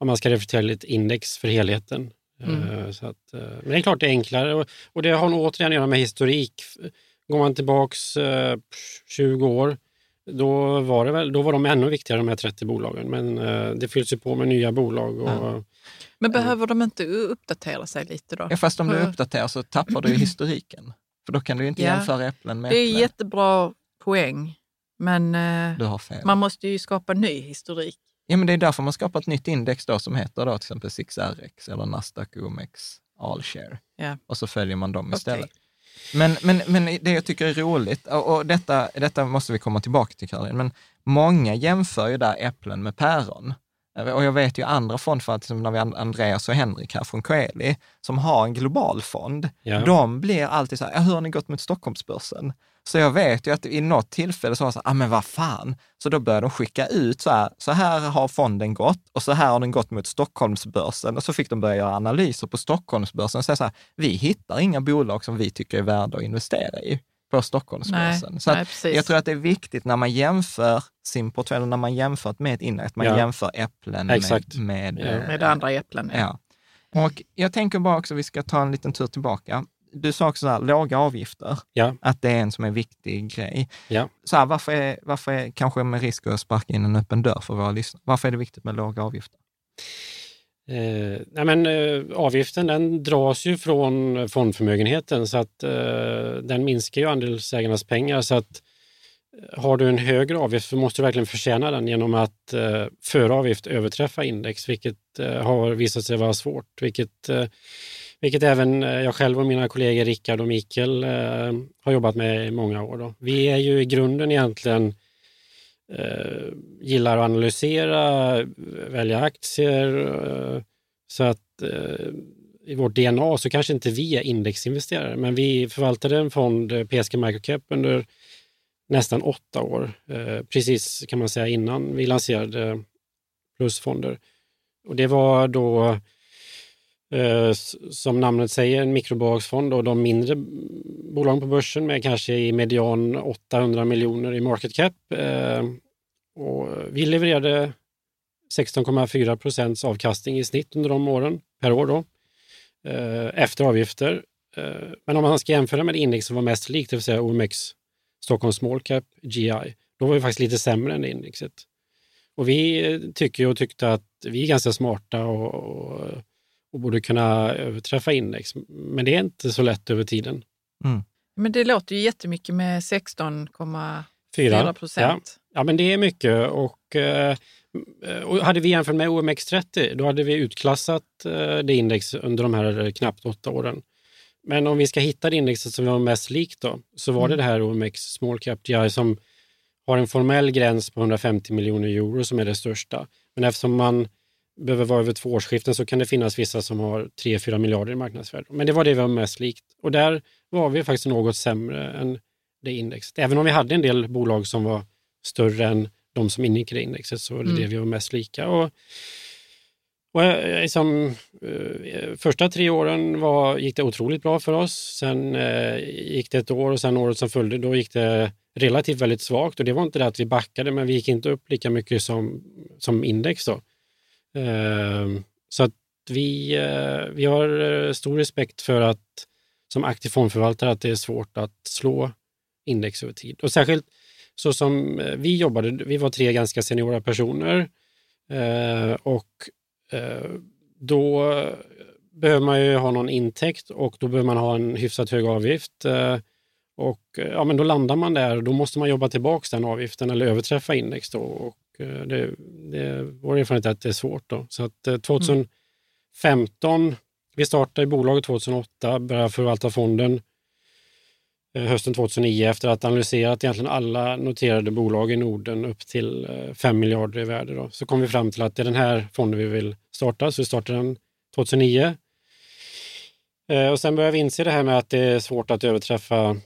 om man ska reflektera lite index för helheten. Mm. Eh, så att, eh, men det är klart det är enklare och, det har nog återigen att göra med historik. Går man tillbaks 20 år, då var, det väl, då var de ännu viktigare de här 30 bolagen. Men det fylls ju på med nya bolag. Och, ja. Men behöver de inte uppdatera sig lite då? Ja, fast om du uppdaterar så tappar du ju historiken. För då kan du inte ja. jämföra äpplen med äpplen. Det är jättebra poäng, men du har fel. man måste ju skapa ny historik. Ja, men det är därför man skapar ett nytt index då som heter då till exempel 6RX eller Nasdaq OMX All Share. Ja. Och så följer man dem istället. Okay. Men, men, men det jag tycker är roligt, och detta, detta måste vi komma tillbaka till Karin, men många jämför ju där äpplen med päron. Och jag vet ju andra fondförvaltare, som när vi har Andreas och Henrik här från Coeli, som har en global fond. Ja. De blir alltid så här, hur har ni gått mot Stockholmsbörsen? Så jag vet ju att i något tillfälle så var det så här, ah, men vad fan. Så då började de skicka ut så här, så här har fonden gått och så här har den gått mot Stockholmsbörsen. Och så fick de börja göra analyser på Stockholmsbörsen och säga så här, vi hittar inga bolag som vi tycker är värda att investera i på Stockholmsbörsen. Så nej, jag tror att det är viktigt när man jämför sin portfölj, när man jämför med ett index, man ja. jämför äpplen Exakt. med, med, ja. med andra äpplen. Ja. Och jag tänker bara också, vi ska ta en liten tur tillbaka. Du sa också så här, låga avgifter, ja. att det är en som är viktig grej. Ja. Så här, varför, är, varför är, kanske med risk att sparka in en öppen dörr för våra lyssnare, varför är det viktigt med låga avgifter? Eh, nej men, eh, avgiften den dras ju från fondförmögenheten så att eh, den minskar ju andelsägarnas pengar. Så att eh, har du en högre avgift så måste du verkligen förtjäna den genom att eh, före avgift överträffa index, vilket eh, har visat sig vara svårt. Vilket, eh, vilket även eh, jag själv och mina kollegor Rickard och Mikael eh, har jobbat med i många år. Då. Vi är ju i grunden egentligen eh, gillar att analysera, välja aktier. Eh, så att eh, i vårt DNA så kanske inte vi är indexinvesterare, men vi förvaltade en fond, eh, PSG Microcap, under nästan åtta år. Eh, precis kan man säga innan vi lanserade plusfonder. Och det var då eh, Eh, som namnet säger, en mikrobolagsfond och de mindre bolagen på börsen med kanske i median 800 miljoner i market cap. Eh, och vi levererade 16,4 procents avkastning i snitt under de åren, per år då, eh, efter avgifter. Men om man ska jämföra med det index som var mest likt, det vill säga OMX Stockholm Small Cap GI, då var vi faktiskt lite sämre än det indexet. Och vi tycker och tyckte att vi är ganska smarta och, och och borde kunna överträffa index. Men det är inte så lätt över tiden. Mm. Men det låter ju jättemycket med 16,4 procent. Ja. ja, men det är mycket. Och, eh, och hade vi jämfört med OMX30, då hade vi utklassat eh, det index under de här knappt åtta åren. Men om vi ska hitta det indexet som var mest likt då, så var det mm. det här OMX Small Cap GI som har en formell gräns på 150 miljoner euro som är det största. Men eftersom man behöver vara över två årsskiften så kan det finnas vissa som har 3-4 miljarder i marknadsvärde. Men det var det vi var mest likt. Och där var vi faktiskt något sämre än det indexet. Även om vi hade en del bolag som var större än de som ingick i det indexet så var det mm. det vi var mest lika. Och, och eh, liksom, eh, första tre åren var, gick det otroligt bra för oss. Sen eh, gick det ett år och sen året som följde då gick det relativt väldigt svagt och det var inte det att vi backade men vi gick inte upp lika mycket som, som index. Då. Ehm, så att vi, eh, vi har eh, stor respekt för att som aktiv fondförvaltare att det är svårt att slå index över tid. Och särskilt så som eh, vi jobbade, vi var tre ganska seniora personer och då behöver man ju ha någon intäkt och då behöver man ha en hyfsat hög avgift. Och ja, men då landar man där och då måste man jobba tillbaka den avgiften eller överträffa index. Då. Och Eh, det, det, vår erfarenhet är att det är svårt. Då. Så att 2015, eh, vi startade bolaget 2008, började förvalta fonden eh, hösten 2009 efter att ha analyserat egentligen alla noterade bolag i Norden upp till eh, 5 miljarder i värde. Då. Så kom vi fram till att det är den här fonden vi vill starta, så vi startade den 2009. Och sen började vi inse det här med att det är svårt att överträffa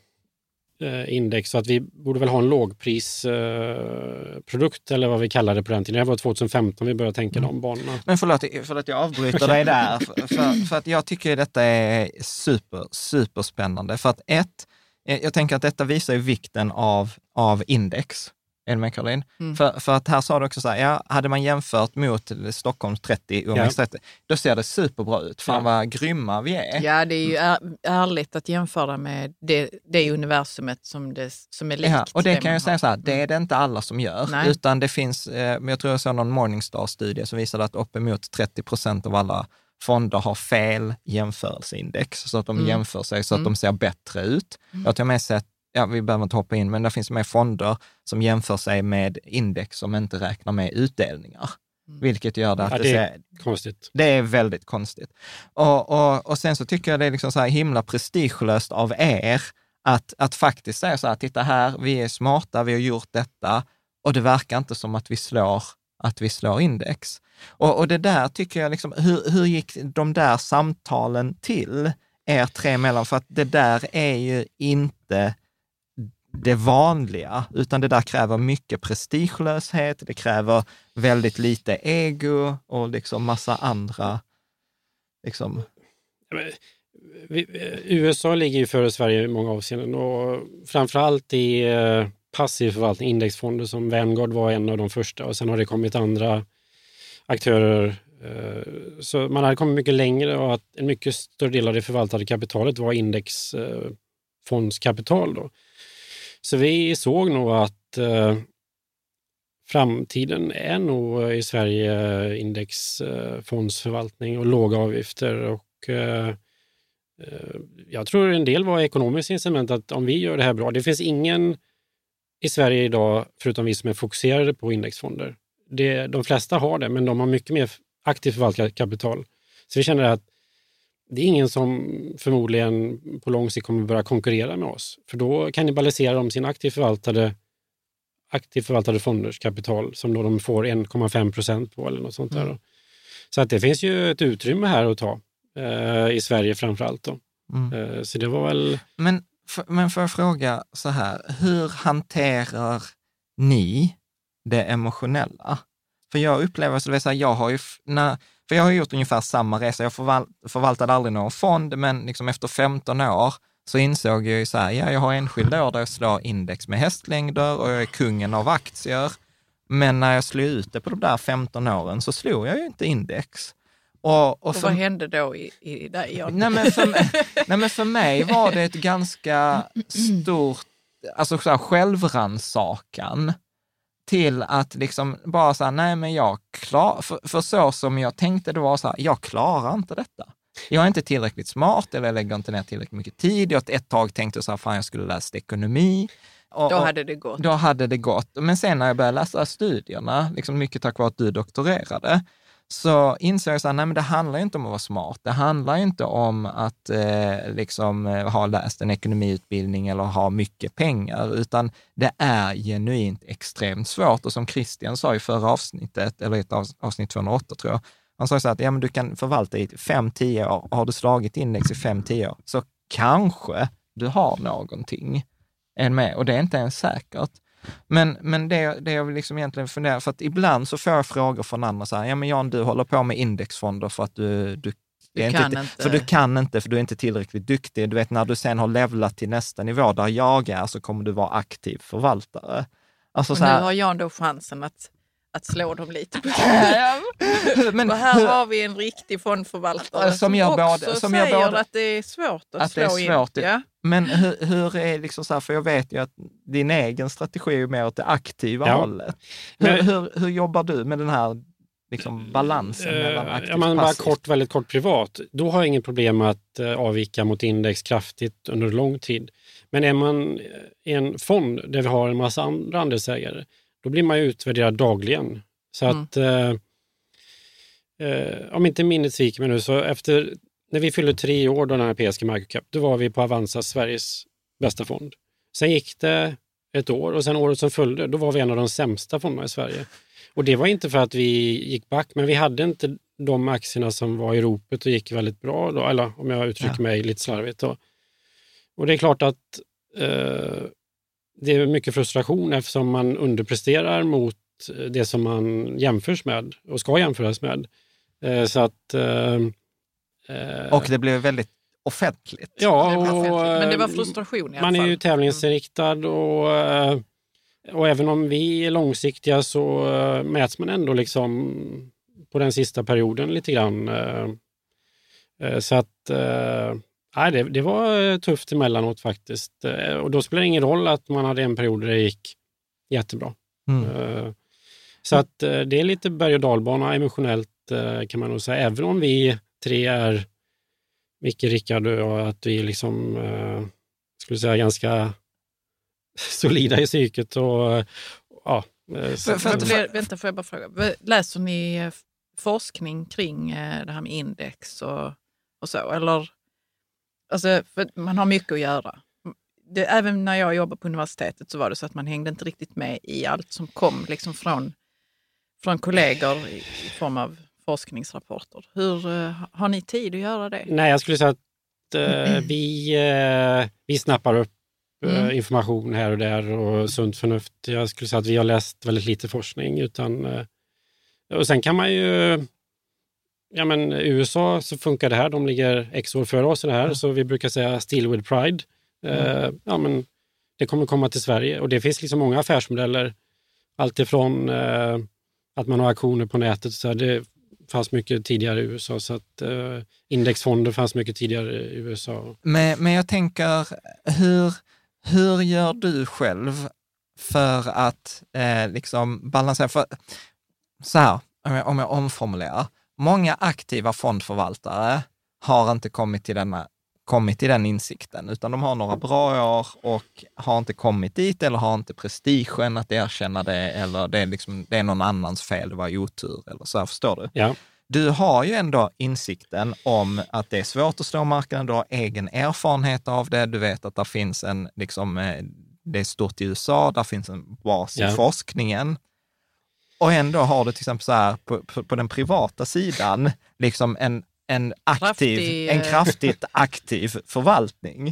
index så att vi borde väl ha en lågprisprodukt eller vad vi kallade det på den tiden. Det var 2015 vi började tänka mm. de banorna. Men förlåt för att jag avbryter dig där. För, för, att jag tycker detta är super, superspännande. För att ett, eh, jag tänker att detta visar ju vikten av, av index. Med Caroline? Mm. För, för att här sa du också så här, ja, hade man jämfört mot Stockholms 30, OMX ja. 30, då ser det superbra ut. Fan ja. vad grymma vi är. Ja, det är ju är, ärligt att jämföra med det, det universumet som, det, som är likt. Ja, och det, det kan jag säga så här, det är det inte alla som gör, Nej. utan det finns, eh, jag tror jag såg någon Morningstar-studie som visade att uppemot 30 procent av alla fonder har fel jämförelseindex, så att de mm. jämför sig så att mm. de ser bättre ut. Mm. Jag har till och med sett ja, vi behöver inte hoppa in, men det finns med fonder som jämför sig med index som inte räknar med utdelningar. Mm. Vilket gör det att ja, det, är det, konstigt. Det är väldigt konstigt. Och, och, och sen så tycker jag det är liksom så här himla prestigelöst av er att, att faktiskt säga så här, titta här, vi är smarta, vi har gjort detta och det verkar inte som att vi slår, att vi slår index. Och, och det där tycker jag, liksom, hur, hur gick de där samtalen till er tre emellan? För att det där är ju inte det vanliga, utan det där kräver mycket prestigelöshet, det kräver väldigt lite ego och liksom massa andra... Liksom. Eh, USA ligger ju före Sverige i många avseenden och framförallt i eh, passiv förvaltning, indexfonder som Vanguard var en av de första och sen har det kommit andra aktörer. Eh, så man hade kommit mycket längre och att en mycket större del av det förvaltade kapitalet var indexfondskapital. Då. Så vi såg nog att eh, framtiden är nog eh, i Sverige eh, indexfondsförvaltning eh, och låga avgifter. Och, eh, jag tror en del var ekonomiskt incitament att om vi gör det här bra, det finns ingen i Sverige idag, förutom vi som är fokuserade på indexfonder. Det, de flesta har det, men de har mycket mer aktivt förvaltat kapital. Så vi känner att det är ingen som förmodligen på lång sikt kommer börja konkurrera med oss. För då kannibaliserar de sin aktivt förvaltade, aktivt förvaltade fonders kapital som då de får 1,5 procent på eller något sånt mm. där. Så att det finns ju ett utrymme här att ta eh, i Sverige framför allt. Mm. Eh, så det var väl... Men, för, men får jag fråga så här, hur hanterar ni det emotionella? För jag upplever, så det så här, jag har ju, när, för jag har gjort ungefär samma resa. Jag förval förvaltade aldrig någon fond, men liksom efter 15 år så insåg jag ju så här, ja, jag har enskilda år där jag slår index med hästlängder och jag är kungen av aktier. Men när jag slog ut det på de där 15 åren så slog jag ju inte index. Och, och, och vad hände då i, i dig? Nej men, för nej men för mig var det ett ganska stort, alltså självrannsakan till att liksom bara säga, nej men jag klarar, för, för, så som jag tänkte det var så här, jag klarar inte detta. Jag är inte tillräckligt smart eller jag lägger inte ner tillräckligt mycket tid. Jag ett tag tänkte så här, fan jag skulle läsa ekonomi. Och, då hade det gått. Då hade det gått. Men sen när jag började läsa studierna, liksom mycket tack vare att du doktorerade, så insåg jag att det handlar inte om att vara smart. Det handlar inte om att eh, liksom, eh, ha läst en ekonomiutbildning eller ha mycket pengar, utan det är genuint extremt svårt. Och som Christian sa i förra avsnittet, eller ett avsnitt 208 tror jag, han sa så att ja, men du kan förvalta i 5-10 år. Har du slagit index i 5-10 år, så kanske du har någonting än med. Och det är inte ens säkert. Men, men det, det jag liksom egentligen fundera, för att ibland så får jag frågor från andra så här, ja men Jan, du håller på med indexfonder för att du, du du inte, inte, För du kan inte, för du är inte tillräckligt duktig. Du vet, när du sen har levlat till nästa nivå där jag är, så kommer du vara aktiv förvaltare. Alltså, och så här, nu har Jan då chansen att att slå dem lite på Men och här har vi en riktig fondförvaltare som, som jag också både, som säger jag både, att det är svårt att, att slå det är svårt, in. Ja. Men hur, hur är liksom så här, för jag vet ju att din egen strategi är mer åt det aktiva ja. hållet. Hur, hur, hur jobbar du med den här liksom balansen mellan aktivt ja, men Bara kort, väldigt kort privat. Då har jag inget problem med att uh, avvika mot index kraftigt under lång tid. Men är man i en fond där vi har en massa andra andelsägare, då blir man ju utvärderad dagligen. Så mm. att, eh, eh, om inte minnet sviker mig nu, så efter när vi fyllde tre år då den här PSG Microcap, då var vi på Avanza Sveriges bästa fond. Sen gick det ett år och sen året som följde, då var vi en av de sämsta fonderna i Sverige. Och det var inte för att vi gick back, men vi hade inte de aktierna som var i ropet och gick väldigt bra, då, eller om jag uttrycker ja. mig lite slarvigt. Då. Och det är klart att eh, det är mycket frustration eftersom man underpresterar mot det som man jämförs med och ska jämföras med. Eh, så att... Eh, eh och det blev väldigt offentligt. Ja, och, men det var frustration i alla Man är ju tävlingsinriktad och, eh, och även om vi är långsiktiga så eh, mäts man ändå liksom på den sista perioden lite grann. Så att Nej, det, det var tufft emellanåt faktiskt. Och då spelar det ingen roll att man hade en period där det gick jättebra. Mm. Så att det är lite berg och dalbana emotionellt kan man nog säga, även om vi tre är Micke, Rickard och att vi liksom, eh, skulle säga ganska solida i psyket. Och, ja, eh, för, för, för, vänta, får jag bara fråga. Läser ni eh, forskning kring eh, det här med index och, och så? Eller, alltså, man har mycket att göra. Det, även när jag jobbade på universitetet så var det så att man hängde inte riktigt med i allt som kom liksom från, från kollegor i, i form av forskningsrapporter. Hur uh, Har ni tid att göra det? Nej, jag skulle säga att uh, vi, uh, vi snappar upp mm. information här och där och sunt förnuft. Jag skulle säga att vi har läst väldigt lite forskning. Utan, och sen kan man ju Ja, men USA så funkar det här. De ligger x år före oss i det här, mm. så vi brukar säga still with pride. Mm. ja, men det kommer komma till Sverige och det finns liksom många affärsmodeller. Alltifrån eh, att man har aktioner på nätet. Så det fanns mycket tidigare i USA, så att eh, indexfonder fanns mycket tidigare i USA. Men, men jag tänker, hur, hur gör du själv för att eh, liksom balansera? För, så här, om jag, om jag omformulerar. Många aktiva fondförvaltare har inte kommit till denna kommit till den insikten, utan de har några bra år och har inte kommit dit eller har inte prestigen att erkänna det eller det är, liksom, det är någon annans fel, det var otur eller så här, förstår du? Ja. Du har ju ändå insikten om att det är svårt att slå marknaden, du har egen erfarenhet av det, du vet att det finns en, liksom, eh, det är stort i USA, där finns en bas ja. i forskningen. Och ändå har du till exempel så här på, på, på den privata sidan, liksom en en aktiv, Kraftig. en kraftigt aktiv förvaltning.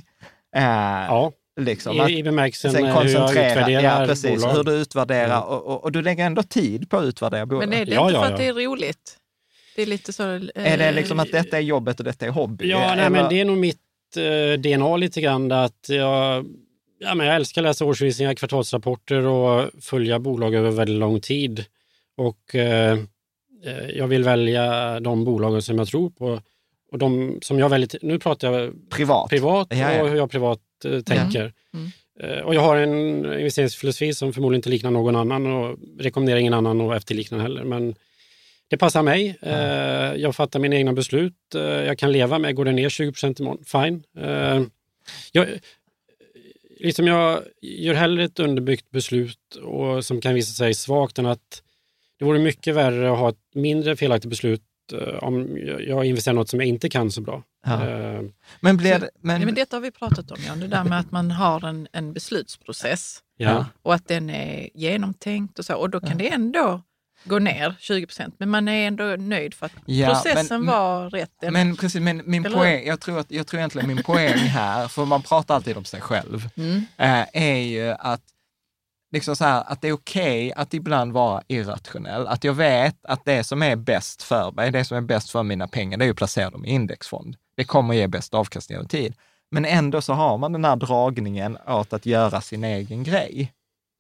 Eh, ja. Liksom, I, i bemärkelsen hur jag utvärderar ja, precis, bolag. Hur du utvärderar mm. och, och, och, du lägger ändå tid på att utvärdera bolag. Men är det ja, inte för ja, att det är roligt? Det är lite så... Eh, är det liksom att detta är jobbet och detta är hobby? Ja, nej, men det är nog mitt eh, DNA lite grann. Att jag, ja, men jag älskar att läsa årsredovisningar, kvartalsrapporter och följa bolag över väldigt lång tid. Och eh, Eh, jag vill välja de bolagen som jag tror på. Och de som jag väljer, nu pratar jag privat, privat och hur jag privat eh, tänker. Mm. Mm. Och jag har en investeringsfilosofi som förmodligen inte liknar någon annan och rekommenderar ingen annan att efterlikna heller. Men det passar mig. Mm. Jag fattar mina egna beslut. Jag kan leva med, går det ner 20 procent imorgon, fine. Jag, liksom jag gör hellre ett underbyggt beslut och som kan visa sig svagt än att det vore mycket värre att ha ett mindre felaktigt beslut eh, om jag investerar i något som jag inte kan så bra. Ja. Uh, men, blir det, men... Ja, men detta har vi pratat om, Jan, det där med att man har en, en beslutsprocess ja. och att den är genomtänkt och så. Och då kan det ändå gå ner 20 procent, men man är ändå nöjd för att ja, processen men, var rätt. Men precis, men min poäng, jag tror, att, jag tror egentligen min poäng här, för man pratar alltid om sig själv, mm. är ju att liksom så här, att det är okej okay att ibland vara irrationell. Att jag vet att det som är bäst för mig, det som är bäst för mina pengar, det är att placera dem i indexfond. Det kommer ge bäst avkastning över tid. Men ändå så har man den här dragningen åt att göra sin egen grej,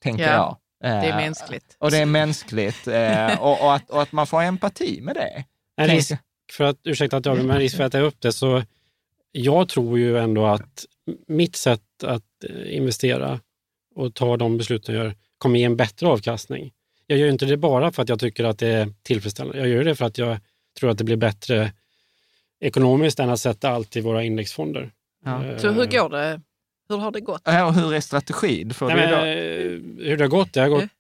tänker ja, jag. Det är eh, mänskligt. Och det är mänskligt eh, och, och, att, och att man får empati med det. En risk för att, ursäkta att jag, men risk för att jag upp det, så jag tror ju ändå att mitt sätt att investera och tar de beslut jag gör kommer ge en bättre avkastning. Jag gör inte det bara för att jag tycker att det är tillfredsställande. Jag gör det för att jag tror att det blir bättre ekonomiskt än att sätta allt i våra indexfonder. Ja. Uh, Så hur går det? Hur har det gått? Ja, och hur är strategin? För nej, men, eh, hur det har gått? Det har gått,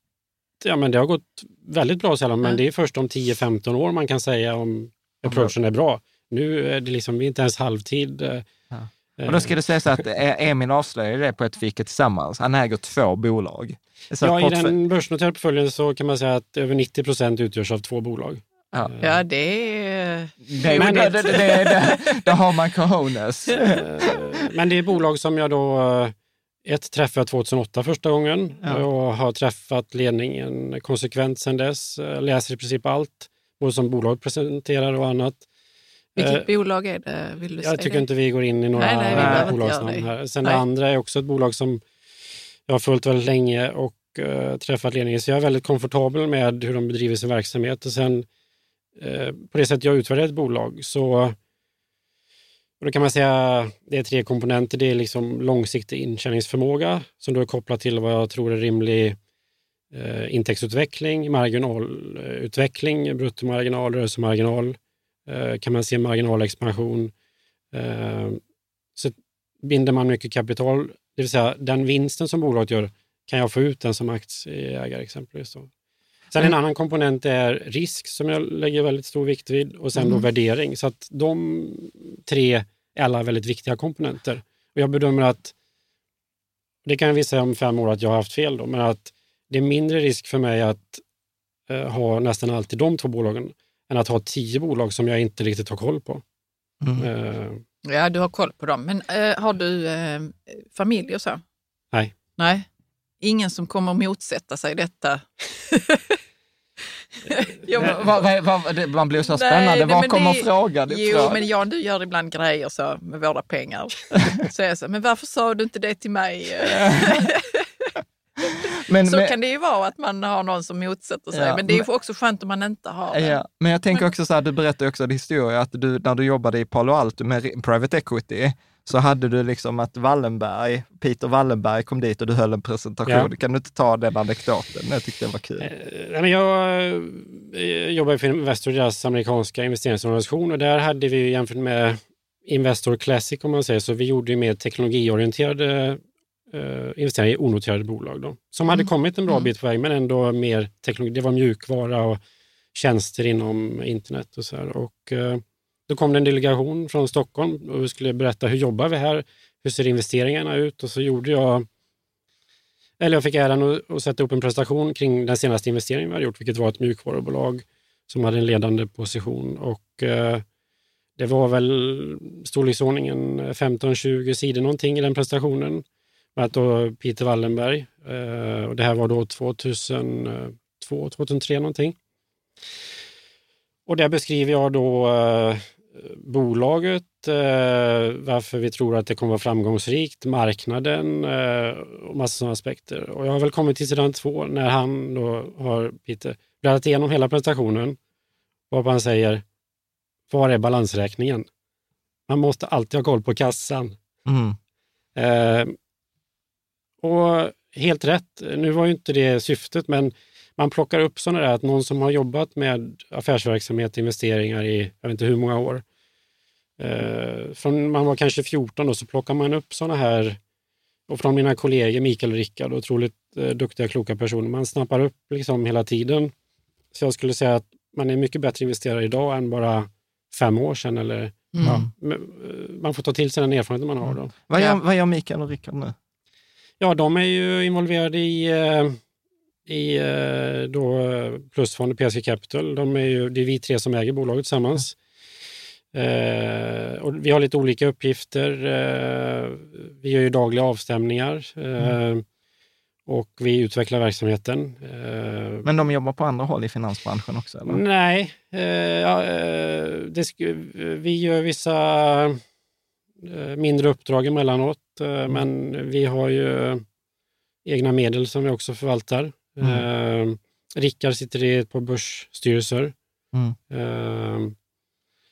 ja, men det har gått väldigt bra sällan, men det är först om 10-15 år man kan säga om approachen är bra. Nu är det liksom inte ens halvtid. Ja. Och då ska det sägas att e- Emil avslöjade det på ett fika tillsammans. Han äger två bolag. Så ja, i den börsnoterade portföljen så kan man säga att över 90 procent utgörs av två bolag. Ja, ja det är... Det, men det, det, det, det, har man cojones. men det är bolag som jag då ett träffade 2008 första gången ja. och har träffat ledningen konsekvent sedan dess. Läser i princip allt, både som bolag presenterar och annat. Vilket eh, bolag är det? Vill du jag tycker det? inte vi går in i några nej, nej, bolagsnamn här. Sen nej. det andra är också ett bolag som jag har följt väldigt länge och uh, träffat ledningen, så jag är väldigt komfortabel med hur de bedriver sin verksamhet. Och sen uh, på det sätt jag utvärderar ett bolag så och då kan man säga det är tre komponenter. Det är liksom långsiktig intjäningsförmåga som då är kopplat till vad jag tror är rimlig eh, intäktsutveckling, marginalutveckling, bruttomarginal, rörelsemarginal. Eh, kan man se marginalexpansion. Eh, så binder man mycket kapital, det vill säga den vinsten som bolaget gör, kan jag få ut den som aktieägare exempelvis. Då. Sen en annan komponent är risk som jag lägger väldigt stor vikt vid och sen mm. då värdering. Så att de tre är alla väldigt viktiga komponenter. Och jag bedömer att, det kan jag visa om fem år att jag har haft fel då, men att det är mindre risk för mig att eh, ha nästan alltid de två bolagen än att ha tio bolag som jag inte riktigt har koll på. Mm. Eh. Ja, du har koll på dem. Men eh, har du eh, familj och så? Nej. Nej. Ingen som kommer motsätta sig detta? jo, men, va, va, va, man blir så spännande. Var kommer det, frågan Jo, men Jan, du gör ibland grejer så med våra pengar. så jag så, men varför sa du inte det till mig? men, så men, kan det ju vara att man har någon som motsätter sig. Ja, men det är men, också skönt om man inte har det. Ja, men jag tänker också så här, du berättade också en historia att du, när du jobbade i Palo Alto med private equity, så hade du liksom att Wallenberg, Peter Wallenberg kom dit och du höll en presentation. Ja. Kan du inte ta den anekdoten? Jag tyckte det var kul. Eh, jag eh, jobbar för Investor, deras amerikanska investeringsorganisation och där hade vi jämfört med Investor Classic om man säger så, vi gjorde mer teknologiorienterade uh, investeringar i onoterade bolag då, som mm. hade kommit en bra mm. bit på väg men ändå mer teknologi. Det var mjukvara och tjänster inom internet och så här. Och, uh, då kom det en delegation från Stockholm och vi skulle berätta hur jobbar vi här? Hur ser investeringarna ut? Och så gjorde jag, eller jag fick äran att, att sätta upp en presentation kring den senaste investeringen vi hade gjort, vilket var ett mjukvarubolag som hade en ledande position. Och eh, det var väl storleksordningen 15-20 sidor någonting i den presentationen. Med att då Peter Wallenberg, eh, och det här var då 2002, 2003 någonting. Och där beskriver jag då eh, bolaget, eh, varför vi tror att det kommer vara framgångsrikt, marknaden och massa sådana aspekter. Och jag har väl kommit till sidan två när han då har Peter bläddrat igenom hela presentationen och han säger, var är balansräkningen? Man måste alltid ha koll på kassan. Mm. Och helt rätt, nu var ju inte det syftet, men man plockar upp sådana där, att någon som har jobbat med affärsverksamhet, investeringar i jag vet inte hur många år, eh, från man var kanske 14 och så plockar man upp sådana här, och från mina kollegor Mikael och Rickard, otroligt eh, duktiga, kloka personer, man snappar upp liksom hela tiden. Så jag skulle säga att man är mycket bättre investerare idag än bara fem år sedan. Eller, mm. ja, eh, man får ta till sig den erfarenhet man har. Då. Vad, gör, vad gör Mikael och Rickard nu? Ja, de är ju involverade i eh, i eh, då Plusfond PSG Capital. De är ju, det är vi tre som äger bolaget tillsammans. Eh, och vi har lite olika uppgifter. Eh, vi gör ju dagliga avstämningar eh, mm. och vi utvecklar verksamheten. Eh, Men de jobbar på andra håll i finansbranschen också? Eller? Nej, ja, det, vi gör vissa mindre uppdrag emellanåt, mm. men vi har ju egna medel som vi också förvaltar. Mm. Eh, Rickard sitter i ett par börsstyrelser. Mm. Eh,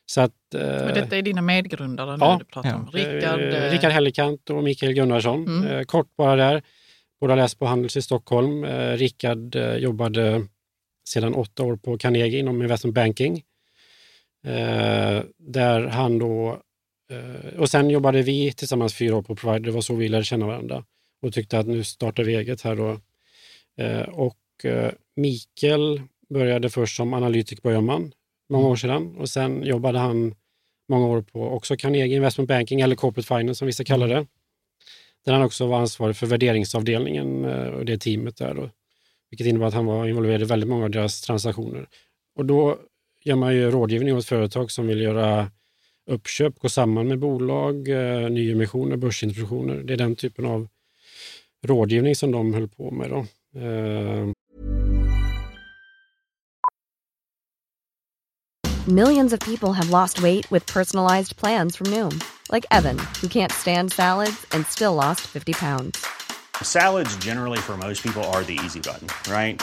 så att, eh, Men detta är dina medgrundare ja, du pratar ja. om? Rickard, eh, Rickard Hellekant och Mikael Gunnarsson. Mm. Eh, kort bara där. Båda läst på Handels i Stockholm. Eh, Rickard eh, jobbade sedan åtta år på Carnegie inom investment banking. Eh, där han då, och sen jobbade vi tillsammans fyra år på Provider. Det var så vi lärde känna varandra och tyckte att nu startar vi eget här. Då. Eh, och eh, Mikael började först som analytiker på Öhman många år sedan och sen jobbade han många år på också Carnegie Investment Banking eller Corporate Finance som vissa kallar det. Där han också var ansvarig för värderingsavdelningen eh, och det teamet där. Då, vilket innebär att han var involverad i väldigt många av deras transaktioner. Och då gör man ju rådgivning åt företag som vill göra uppköp, gå samman med bolag, eh, nyemissioner, börsintroduktioner. Det är den typen av rådgivning som de höll på med. Då. Eh. Millions of people have lost weight with personalized plans from Noom. Like Evan, who can't stand salads and still lost 50 pounds. Salads generally for most people are the easy button, right?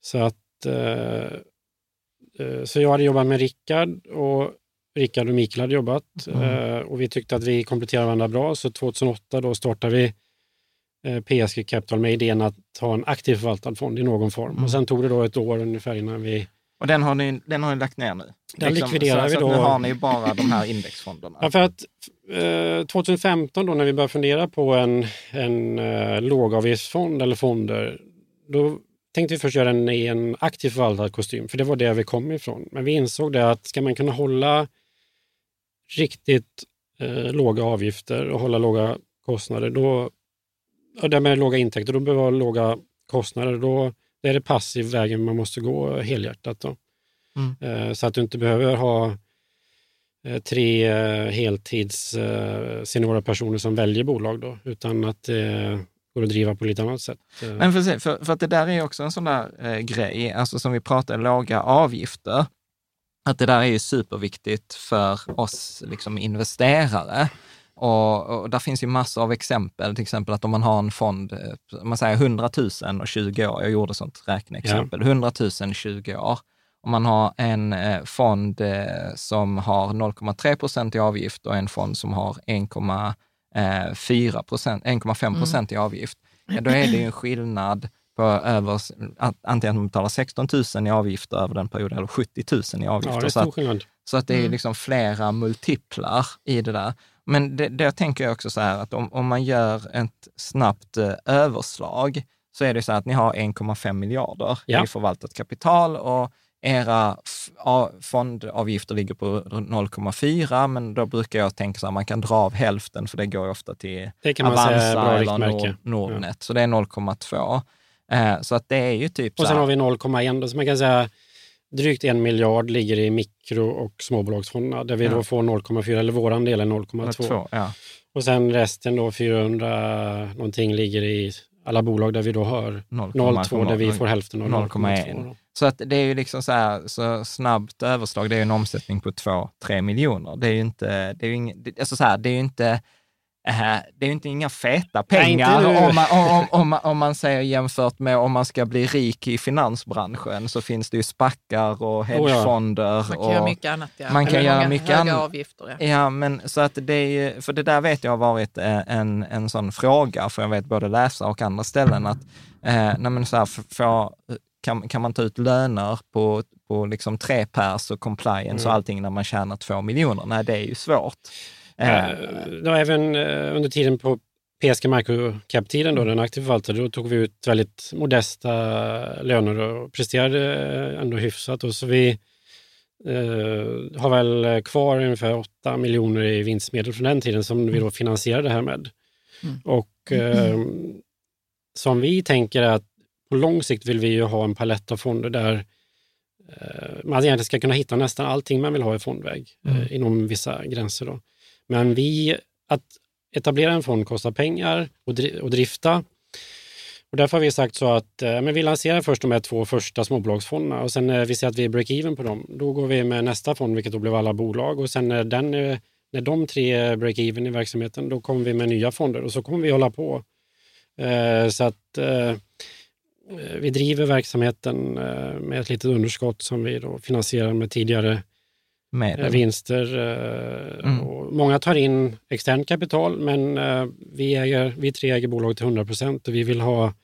Så att eh, eh, så jag hade jobbat med Rickard och Rickard och Mikael hade jobbat mm. eh, och vi tyckte att vi kompletterade varandra bra. Så 2008 då startade vi Eh, PSG Capital med idén att ha en aktiv förvaltad fond i någon form. Mm. Och sen tog det då ett år ungefär innan vi... Och den har ni, den har ni lagt ner nu? Den liksom, likviderar vi då. Så nu har ni bara de här indexfonderna? Ja, för att eh, 2015 då när vi började fundera på en, en eh, lågavgiftsfond eller fonder, då tänkte vi först göra den i en aktiv förvaltad kostym, för det var det vi kom ifrån. Men vi insåg det att ska man kunna hålla riktigt eh, låga avgifter och hålla låga kostnader, då och det med låga intäkter, då behöver låga kostnader. Då det är det passiv vägen man måste gå helhjärtat. Då. Mm. Eh, så att du inte behöver ha eh, tre eh, heltids seniora personer som väljer bolag då, utan att det går att driva på lite annat sätt. Men för, för, för att det där är också en sån där eh, grej, alltså som vi pratade, låga avgifter. Att det där är ju superviktigt för oss liksom investerare. Och, och där finns ju massor av exempel, till exempel att om man har en fond, eh, man säger 100 000 och 20 år, jag gjorde sånt räkneexempel, ja. 100 000 20 år. Om man har en eh, fond eh, som har 0,3 procent i avgift och en fond som har 1,4 procent, 1,5 procent mm. i avgift, ja, då är det ju en skillnad på över, antingen att man betalar 16 000 i avgifter över den perioden eller 70 000 i avgifter. Ja, stor skillnad. Så att det är mm. liksom flera multiplar i det där. Men det, det tänker jag också så här att om, om man gör ett snabbt eh, överslag så är det så att ni har 1,5 miljarder ja. i förvaltat kapital och era fondavgifter ligger på 0,4, men då brukar jag tänka så här, man kan dra av hälften, för det går ofta till Avanza eller Nord, Nordnet, ja. så det är 0,2. Eh, så att det är ju typ Och sen har vi 0,1, så man kan säga drygt en miljard ligger i mikro och småbolagsfonderna där vi ja. då får 0,4 eller våran del är 0,2. Ja. Och sen resten då 400 någonting ligger i alla bolag där vi då har 0,2 där vi får hälften av 0,1. Så att det är ju liksom så här, så snabbt överslag, det är ju en omsättning på 2-3 miljoner. Det är ju inte, det är ju ing, alltså så här, det är ju inte Uh, det är ju inte inga feta pengar Nej, om, man, om, om, om, man säger jämfört med om man ska bli rik i finansbranschen så finns det ju spackar och hedgefonder. Man kan och, göra mycket annat. Ja. Man kan Eller göra mycket annat. avgifter. Ja. ja, men så att det är ju, för det där vet jag har varit eh, en, en sån fråga, för jag vet både läsa och andra ställen, att eh, nej så här, för, kan, kan man ta ut löner på, på liksom tre pers och compliance mm. och allting när man tjänar två miljoner? Nej, det är ju svårt. Eh, då även eh, under tiden på PSG Microcap-tiden, då, den aktiva förvaltare, då tog vi ut väldigt modesta löner och presterade ändå hyfsat. Och så vi eh, har väl kvar ungefär 8 miljoner i vinstmedel från den tiden som vi då finansierar det här med. Mm. Och eh, som vi tänker att på lång sikt vill vi ju ha en palett av fonder där eh, man egentligen ska kunna hitta nästan allting man vill ha i fondväg eh, mm. inom vissa gränser. Då. Men vi, att etablera en fond kostar pengar och drifta. Och därför har vi sagt så att eh, men vi lanserar först de här två första småbolagsfonderna och sen när vi ser att vi är break-even på dem, då går vi med nästa fond, vilket då blir alla bolag och sen när, den, när de tre är break-even i verksamheten, då kommer vi med nya fonder och så kommer vi hålla på. Så att vi driver verksamheten med ett litet underskott som vi då finansierar med tidigare Medel. Eh, vinster. Eh, mm. Många tar in externt kapital men eh, vi, äger, vi tre äger bolaget till 100 procent och vi vill ha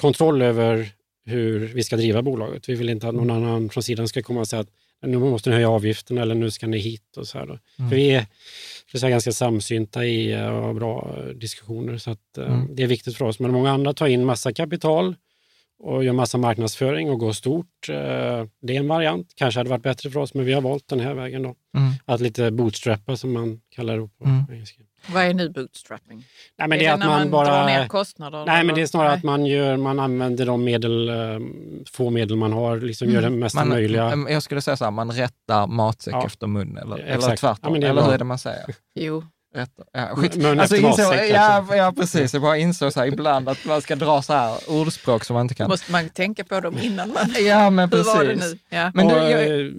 kontroll över hur vi ska driva bolaget. Vi vill inte att någon annan från sidan ska komma och säga att nu måste ni höja avgiften eller nu ska ni hit. och så här. Mm. För vi är för säga, ganska samsynta i och har bra diskussioner så att, mm. det är viktigt för oss. Men många andra tar in massa kapital och gör massa marknadsföring och går stort. Eh, det är en variant, kanske hade varit bättre för oss, men vi har valt den här vägen då. Mm. Att lite bootstrappa som man kallar det på mm. engelska. Vad är nu bootstrapping? Nej, men är det, är att man, man bara... drar ner kostnader? Nej, men det är snarare nej. att man, gör, man använder de medel, eh, få medel man har, liksom mm. gör det mesta man, möjliga. Jag skulle säga så här, man rättar matsäck ja. efter mun, eller, eller tvärtom. Ja, eller hur är det man säger? jo. Rätt, ja, skit. Men alltså, inså, ja, ja, precis. Jag bara insåg så här ibland att man ska dra så här ordspråk som man inte kan. Måste man tänka på dem innan man... ja, men precis. Hur var det nu? Ja, men du, jag...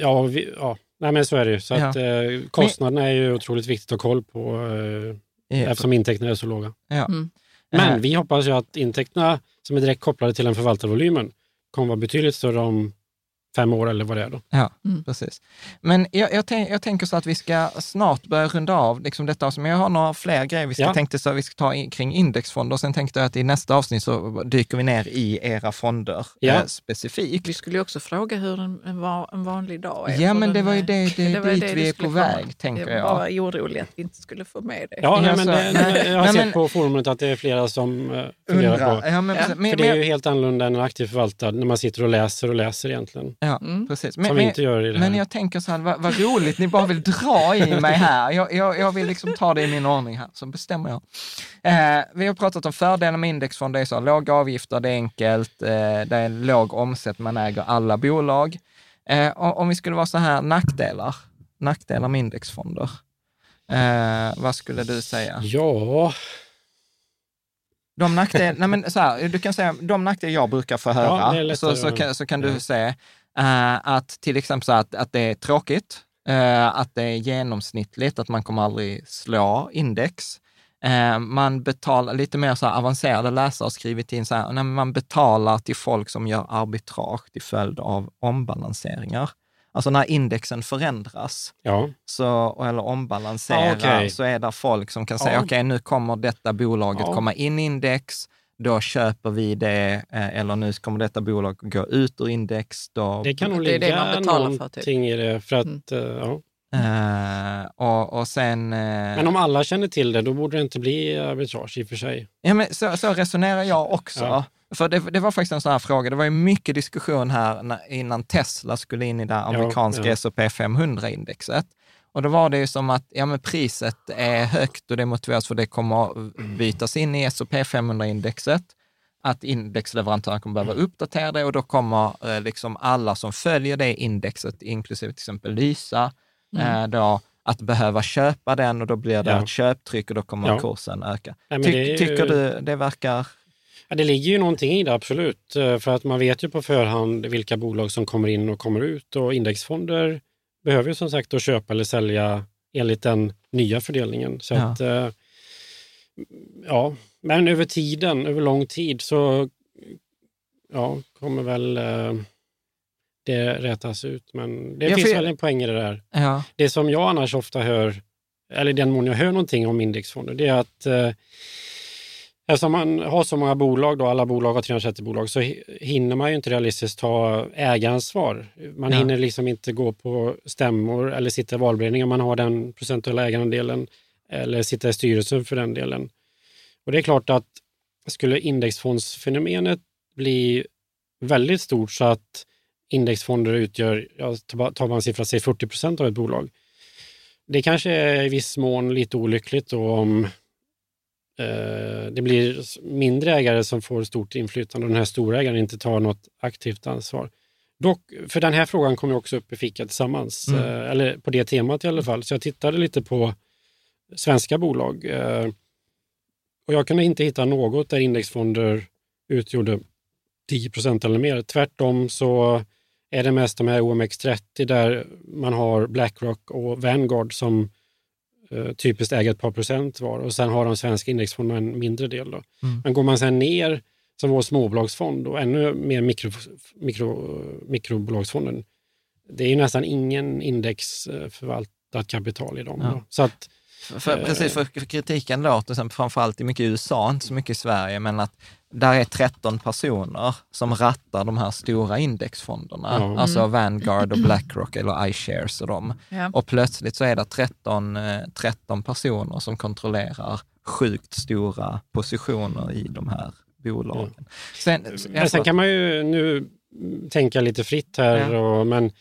ja, vi, ja. Nej, men så är det ju. Så ja. att, eh, kostnaderna men... är ju otroligt viktigt att ha koll på eh, eftersom intäkterna är så låga. Ja. Mm. Men vi hoppas ju att intäkterna som är direkt kopplade till den förvaltarvolymen kommer vara betydligt större om fem år eller vad det är. Då. Ja, mm. precis. Men jag, jag, tänk, jag, tänker så att vi ska snart börja runda av liksom detta. Men jag har några fler grejer vi ska, ja. tänkte så vi ska ta in, kring indexfonder. Sen tänkte jag att i nästa avsnitt så dyker vi ner i era fonder ja. eh, specifikt. Vi skulle ju också fråga hur en, en, en vanlig dag är. Ja, men det var ju det, det, det var dit det vi är på väg, komma. tänker jag. Jag var orolig att vi inte skulle få med det. Ja, nej, men det, jag har nej, sett men, på forumet att det är flera som uh, funderar på. Ja, men, ja. För det är ju helt annorlunda än en aktiv förvaltare när man sitter och läser och läser egentligen. Ja, mm. precis men, som vi inte gör i det här. Men jag tänker så här, vad, vad roligt, ni bara vill dra i mig här. Jag, jag, jag vill liksom ta det i min ordning här, så bestämmer jag. Eh, vi har pratat om fördelar med indexfond, det är så låga avgifter, det är enkelt, eh, det är låg omsättning, man äger alla bolag. Eh, om vi skulle vara så här, nackdelar, nackdelar med indexfonder. Eh, vad skulle du säga? Ja, de nackdelar, nej men så här, du kan säga de nackdelar jag brukar få höra, ja, så, så, kan, så kan du säga Uh, att till exempel så att, att det är tråkigt, uh, att det är genomsnittligt, att man kommer aldrig slå index. Uh, man betalar, lite mer så avancerade läsare har skrivit in så här, man betalar till folk som gör arbitrage till följd av ombalanseringar. Alltså när indexen förändras, ja. så, eller ombalanserar, ah, okay. så är det folk som kan säga, okej, okay, nu kommer detta bolaget ja. komma in i index, då köper vi det, eh, eller nu kommer detta bolag gå ut ur index. Då... Det kan nog ligga det är det man betalar för, typ. i det. För att, mm. Eh, ja. Uh, och, och sen, uh, men om alla känner till det, då borde det inte bli arbitrage i och för sig. Ja, men så, så resonerar jag också. Ja. För det, det, var faktiskt en sån här fråga, det var ju mycket diskussion här när, innan Tesla skulle in i det amerikanska ja, ja. S&P 500-indexet. Och då var det ju som att ja, men priset är högt och det motiveras för det kommer bytas in i S&P 500-indexet att indexleverantören kommer behöva uppdatera det och då kommer eh, liksom alla som följer det indexet, inklusive till exempel Lysa, mm. eh, då, att behöva köpa den och då blir det ja. ett köptryck och då kommer ja. kursen öka. Nej, Ty ju... Tycker du det verkar... Ja, det ligger ju någonting i det, absolut. Eh, för att man vet ju på förhand vilka bolag som kommer in och kommer ut och indexfonder behöver ju som sagt då köpa eller sälja enligt den nya fördelningen. Så ja. Att, eh, ja. Men över tiden, över lång tid så ja, kommer väl eh, det rätas ut. Men det ja, finns för... väl en poäng i det där. Ja. Det som jag annars ofta hör, eller den mån jag hör någonting om indexfonder, det är att eh, Eftersom man har så många bolag, då, alla bolag har 330 bolag, så hinner man ju inte realistiskt ta ägaransvar. Man ja. hinner liksom inte gå på stämmor eller sitta i valberedning om man har den procentuella ägarandelen. eller sitta i styrelsen för den delen. Och det är klart att skulle indexfondsfenomenet bli väldigt stort så att indexfonder utgör, jag tar bara en siffra, säg 40 procent av ett bolag. Det kanske är i viss mån lite olyckligt då om det blir mindre ägare som får stort inflytande och den här stora ägaren inte tar något aktivt ansvar. Dock, för den här frågan kom också upp i Fika tillsammans, mm. eh, eller på det temat i alla fall. Så jag tittade lite på svenska bolag. Eh, och jag kunde inte hitta något där indexfonder utgjorde 10% eller mer. Tvärtom så är det mest de här OMX30 där man har Blackrock och Vanguard som eh, typiskt äger ett par procent var och sen har de svenska indexfonderna en mindre del. Då. Mm. Men går man sen ner som vår småbolagsfond och ännu mer mikro, mikro, mikrobolagsfonden, det är ju nästan ingen indexförvaltat kapital i dem. Ja. Så att för, för, precis, för kritiken låter framförallt i mycket i USA, inte så mycket i Sverige, men att där är 13 personer som rattar de här stora indexfonderna, mm. alltså Vanguard och Blackrock eller iShares och dem. Ja. Och plötsligt så är det 13, 13 eh, personer som kontrollerar sjukt stora positioner i de här bolagen. Mm. Sen, men sen kan man ju nu tänka lite fritt här, ja. och, men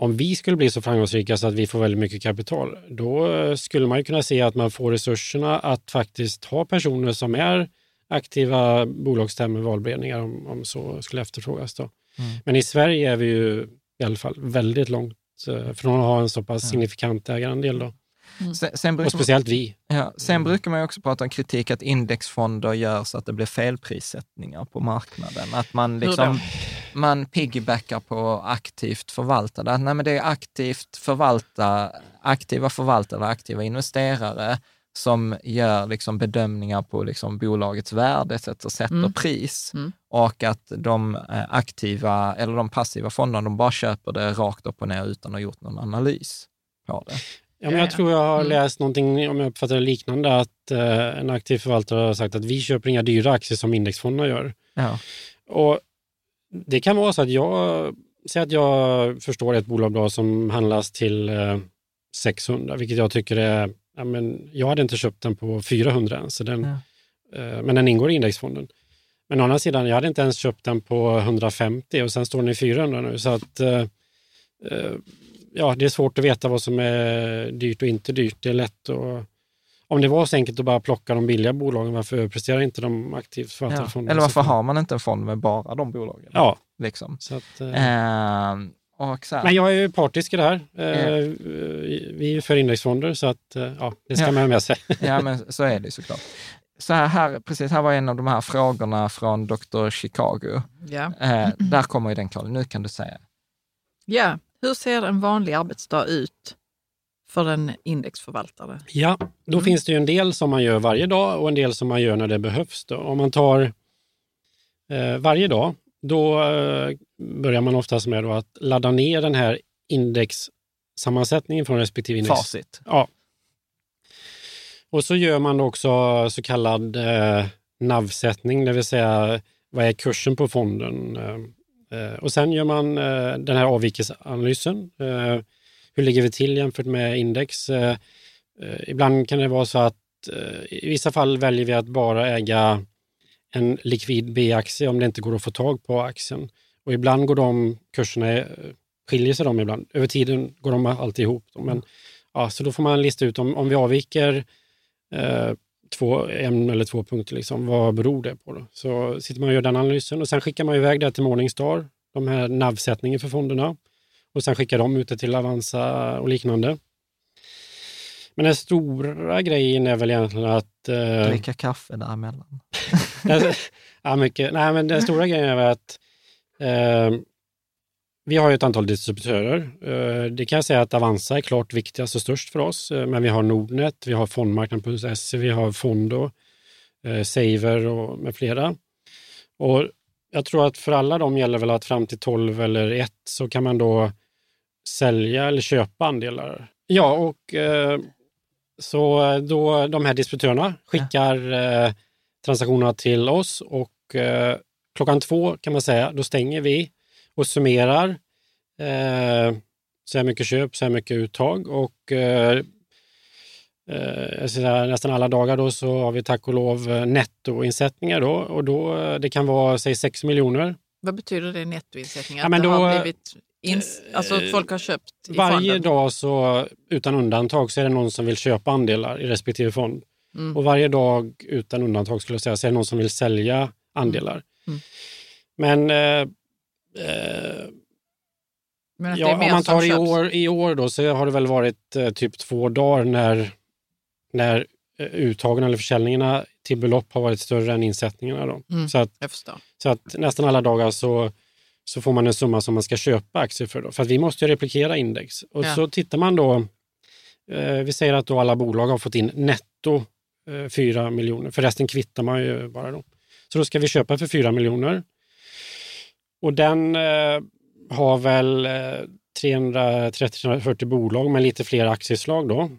om vi skulle bli så framgångsrika så att vi får väldigt mycket kapital, då skulle man kunna se att man får resurserna att faktiskt ha personer som är aktiva bolagsstämmor, valberedningar om, om så skulle efterfrågas. Då. Mm. Men i Sverige är vi ju i alla fall väldigt långt eh, från att ha en så pass signifikant ägarandel. Då. Mm. Sen, sen och speciellt vi. Ja, sen brukar man också prata om kritik att indexfonder gör så att det blir felprissättningar på marknaden. Att man, liksom, man piggybackar på aktivt förvaltade. nej, men det är aktivt förvalta, aktiva förvaltare, aktiva investerare som gör liksom bedömningar på liksom bolagets värde, och sätter mm. pris. Mm. Och att de eh, aktiva eller de passiva fonderna, de bara köper det rakt upp och ner utan att ha gjort någon analys på det. Ja, men jag tror jag har mm. läst någonting, om jag uppfattar det liknande, att eh, en aktiv förvaltare har sagt att vi köper inga dyra aktier som indexfonderna gör. Ja. Och Det kan vara så att jag, säger att jag förstår ett bolag bra som handlas till eh, 600, vilket jag tycker är, ja, men jag hade inte köpt den på 400 ens, så den, ja. eh, men den ingår i indexfonden. Men å andra sidan, jag hade inte ens köpt den på 150 och sen står den i 400 nu. Så att eh, eh ja, det är svårt att veta vad som är dyrt och inte dyrt. Det är lätt att om det var så enkelt att bara plocka de billiga bolagen, varför överpresterar inte de aktivt förvaltade ja. fonderna? Eller varför har man inte en fond med bara de bolagen? Ja. Liksom. Så att, eh, och så Men jag är ju partisk i det här. Eh, Vi är för indexfonder, så att, eh, ja, det ska ja. man ha med sig. ja, men så är det såklart. Så här, här, precis, här var en av de här frågorna från Dr. Chicago. Eh, där kommer ju den klar. Nu kan du säga. Ja, hur ser en vanlig arbetsdag ut för en indexförvaltare? Ja, då mm. finns det ju en del som man gör varje dag och en del som man gör när det behövs. Då. Om man tar eh, varje dag, då eh, börjar man oftast med att ladda ner den här indexsammansättningen från respektive index. Facit. Ja. Och så gör man också så kallad eh, navsättning, det vill säga vad är kursen på fonden? Eh, och sen gör man eh, den här avvikelseanalysen. Eh, hur ligger vi till jämfört med index? Ibland kan det vara så att i vissa fall väljer vi att bara äga en likvid B-aktie om det inte går att få tag på aktien. Och ibland går de kurserna, skiljer sig de ibland. Över tiden går de alltid ihop. Men, ja, så då får man lista ut om, om vi avviker eh, två, en eller två punkter. Liksom. Vad beror det på? Då? Så sitter man och gör den analysen och sen skickar man iväg det till Morningstar, de här navsättningen för fonderna. Och sen skickar de ut det till Avanza och liknande. Men den stora grejen är väl egentligen att... Eh, Dricka kaffe däremellan. ja, mycket. Nej, men den stora grejen är väl att eh, vi har ett antal distributörer. Eh, det kan jag säga att Avanza är klart viktigast och störst för oss, eh, men vi har Nordnet, vi har Fondmarknaden.se, vi har Fondo, eh, Saver och med flera. Och jag tror att för alla dem gäller väl att fram till 12 eller 1 så kan man då sälja eller köpa andelar. Ja, och så då de här distributörerna skickar ja. transaktionerna till oss och klockan två kan man säga, då stänger vi och summerar eh, så här mycket köp, så här mycket uttag och eh, eh, säga, nästan alla dagar då så har vi tack och lov eh, nettoinsättningar då och då det kan vara säg 6 miljoner. Vad betyder det nettoinsättningar? Ja, men då, har blivit ins alltså att folk har köpt i Varje fonden? dag så utan undantag så är det någon som vill köpa andelar i respektive fond. Mm. Och varje dag utan undantag skulle jag säga så är det någon som vill sälja andelar. Mm. mm. Men eh, ja, om man tar i år, i år då så har det väl varit eh, typ två dagar när, när eh, uttagen eller försäljningarna till belopp har varit större än insättningarna. Då. Mm, så, att, så att nästan alla dagar så, så får man en summa som man ska köpa aktier för. Då. För att vi måste replikera index. Och ja. så tittar man då, eh, vi säger att då alla bolag har fått in netto eh, 4 miljoner, för resten kvittar man ju bara då. Så då ska vi köpa för 4 miljoner. Och den eh, har väl eh, 330-340 bolag med lite fler aktieslag då.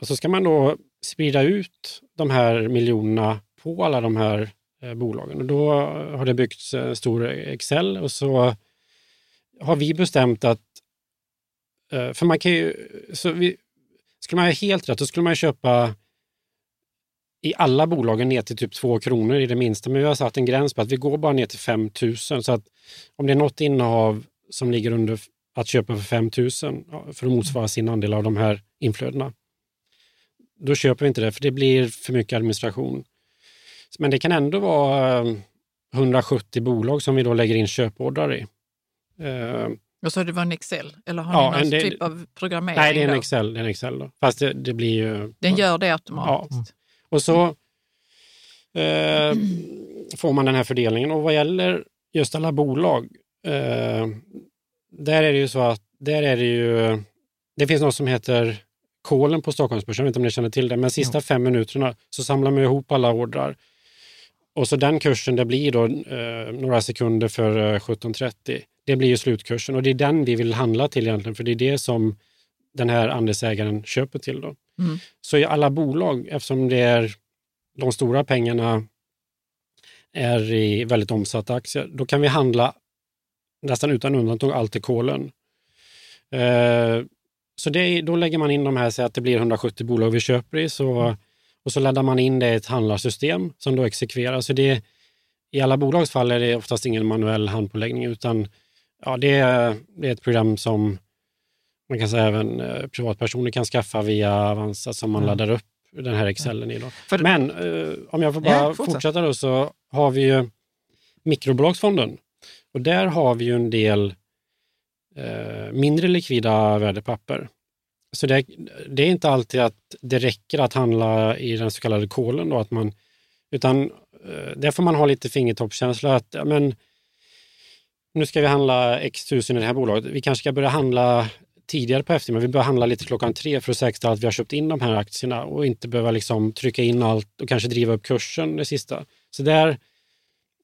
Och så ska man då sprida ut de här miljonerna på alla de här eh, bolagen. Och då har det byggts en stor Excel och så har vi bestämt att, eh, för man kan ju, så vi, skulle man ha helt rätt, då skulle man köpa i alla bolagen ner till typ 2 kronor i det minsta, men vi har satt en gräns på att vi går bara ner till 5 000. Så att om det är något innehav som ligger under att köpa för 5 000 för att motsvara sin andel av de här inflödena, då köper vi inte det för det blir för mycket administration. Men det kan ändå vara 170 bolag som vi då lägger in köpordrar i. Uh, och så det var en Excel? Eller har ja, ni någon det, typ av programmering? Nej, det är en Excel. Det är en Excel då. Fast det, det blir ju... Den gör det automatiskt? Ja. Och så eh, får man den här fördelningen. Och vad gäller just alla bolag, eh, där är det ju så att där är det ju, det finns något som heter kolen på Stockholmsbörsen, jag vet inte om ni känner till det, men sista fem minuterna så samlar man ihop alla ordrar. Och så den kursen, det blir då eh, några sekunder för eh, 17.30. Det blir ju slutkursen och det är den vi vill handla till egentligen, för det är det som den här andelsägaren köper till. Då. Mm. Så i alla bolag, eftersom det är de stora pengarna är i väldigt omsatta aktier, då kan vi handla nästan utan undantag allt i kolen. Eh, så det, då lägger man in de här, så att det blir 170 bolag vi köper i, så, och så laddar man in det i ett handlarsystem som då exekverar. Så det, I alla bolags fall är det oftast ingen manuell handpåläggning, utan ja, det, det är ett program som man kan säga även eh, privatpersoner kan skaffa via Avanza som man mm. laddar upp den här excellen i. Då. För, Men eh, om jag får bara ja, fortsätta då så har vi ju mikrobolagsfonden och där har vi ju en del eh, mindre likvida värdepapper. Så det, det, är inte alltid att det räcker att handla i den så kallade kolen då, att man, utan eh, där får man ha lite fingertoppskänsla att men, nu ska vi handla x tusen i det här bolaget. Vi kanske ska börja handla tidigare på eftermiddagen. Vi börjar handla lite klockan tre för att säkerställa att vi har köpt in de här aktierna och inte behöva liksom trycka in allt och kanske driva upp kursen det sista. Så där,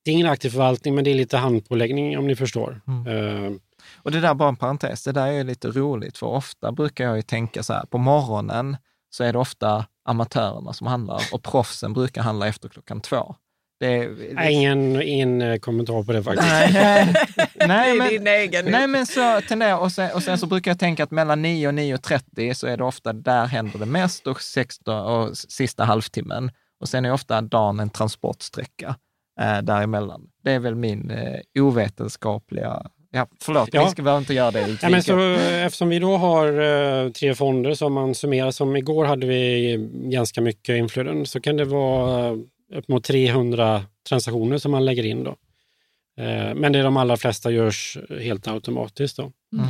det är ingen aktiv förvaltning, men det är lite handpåläggning om ni förstår. Mm. Uh, och det där bara en parentes, det där är lite roligt, för ofta brukar jag ju tänka så här, på morgonen så är det ofta amatörerna som handlar och proffsen brukar handla efter klockan två. Det, det... Ingen, ingen eh, kommentar på det faktiskt. Nej, nej, men, din egen nej men så tenderar, och sen, och sen så brukar jag tänka att mellan 9 och 9.30 så är det ofta där händer det mest och, 16, och sista halvtimmen. Och sen är ofta dagen en transportsträcka eh, däremellan. Det är väl min eh, ovetenskapliga Ja, förlåt, ja. vi ska väl inte göra det. Ja, men så, eftersom vi då har uh, tre fonder som man summerar, som igår hade vi ganska mycket inflöden, så kan det vara uh, upp mot 300 transaktioner som man lägger in. Då. Uh, men det de allra flesta görs helt automatiskt. Då. Mm.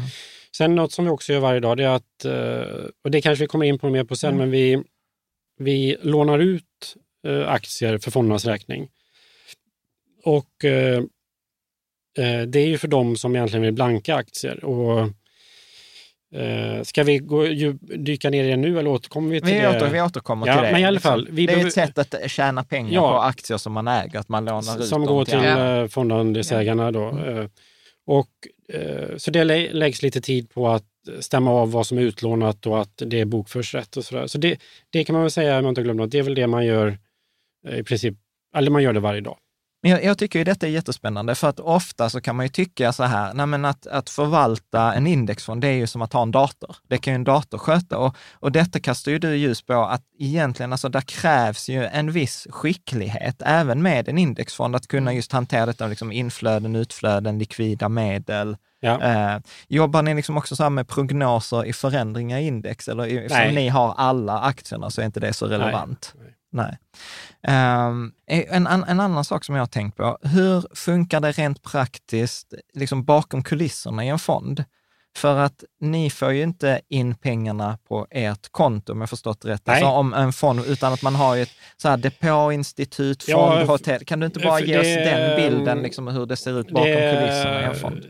Sen något som vi också gör varje dag, det är att, och det kanske vi kommer in på mer på sen, mm. men vi, vi lånar ut aktier för fondernas räkning. Och Eh, det är ju för dem som egentligen vill blanka aktier. Och, eh, ska vi gå, dyka ner i det nu eller återkommer vi till vi det? Åter, vi återkommer ja, till det. Men i alla fall, det är ett sätt att tjäna pengar ja, på aktier som man äger, att man lånar ut Som går till, ja. fondandelsägarna. Då. Mm. Och, så det läggs lite tid på att stämma av vad som är utlånat och att det bokförs rätt och sådär. Så det, det kan man väl säga, om man inte glömmer det är väl det man gör i princip, eller man gör det varje dag. Men jag, jag, tycker ju detta är jättespännande, för att ofta så kan man ju tycka så här, nej men att, att förvalta en indexfond, det är ju som att ha en dator. Det kan ju en dator sköta. Och, och detta kastar ju du ljus på att egentligen, alltså där krävs ju en viss skicklighet, även med en indexfond, att kunna just hantera detta, liksom inflöden, utflöden, likvida medel. Ja. Eh, jobbar ni liksom också så med prognoser i förändringar i index? Eller eftersom ni har alla aktierna så är inte det så relevant? Nej. Nej. Um, en, en, annan sak som jag har tänkt på, hur funkar det rent praktiskt liksom bakom kulisserna i en fond? För att ni får ju inte in pengarna på ert konto, om jag förstått rätt. Alltså om en fond, utan att man har ju ett så här depåinstitut, fond, ja, hotell. Kan du inte bara ge oss den bilden, liksom, hur det ser ut bakom det, kulisserna i en fond?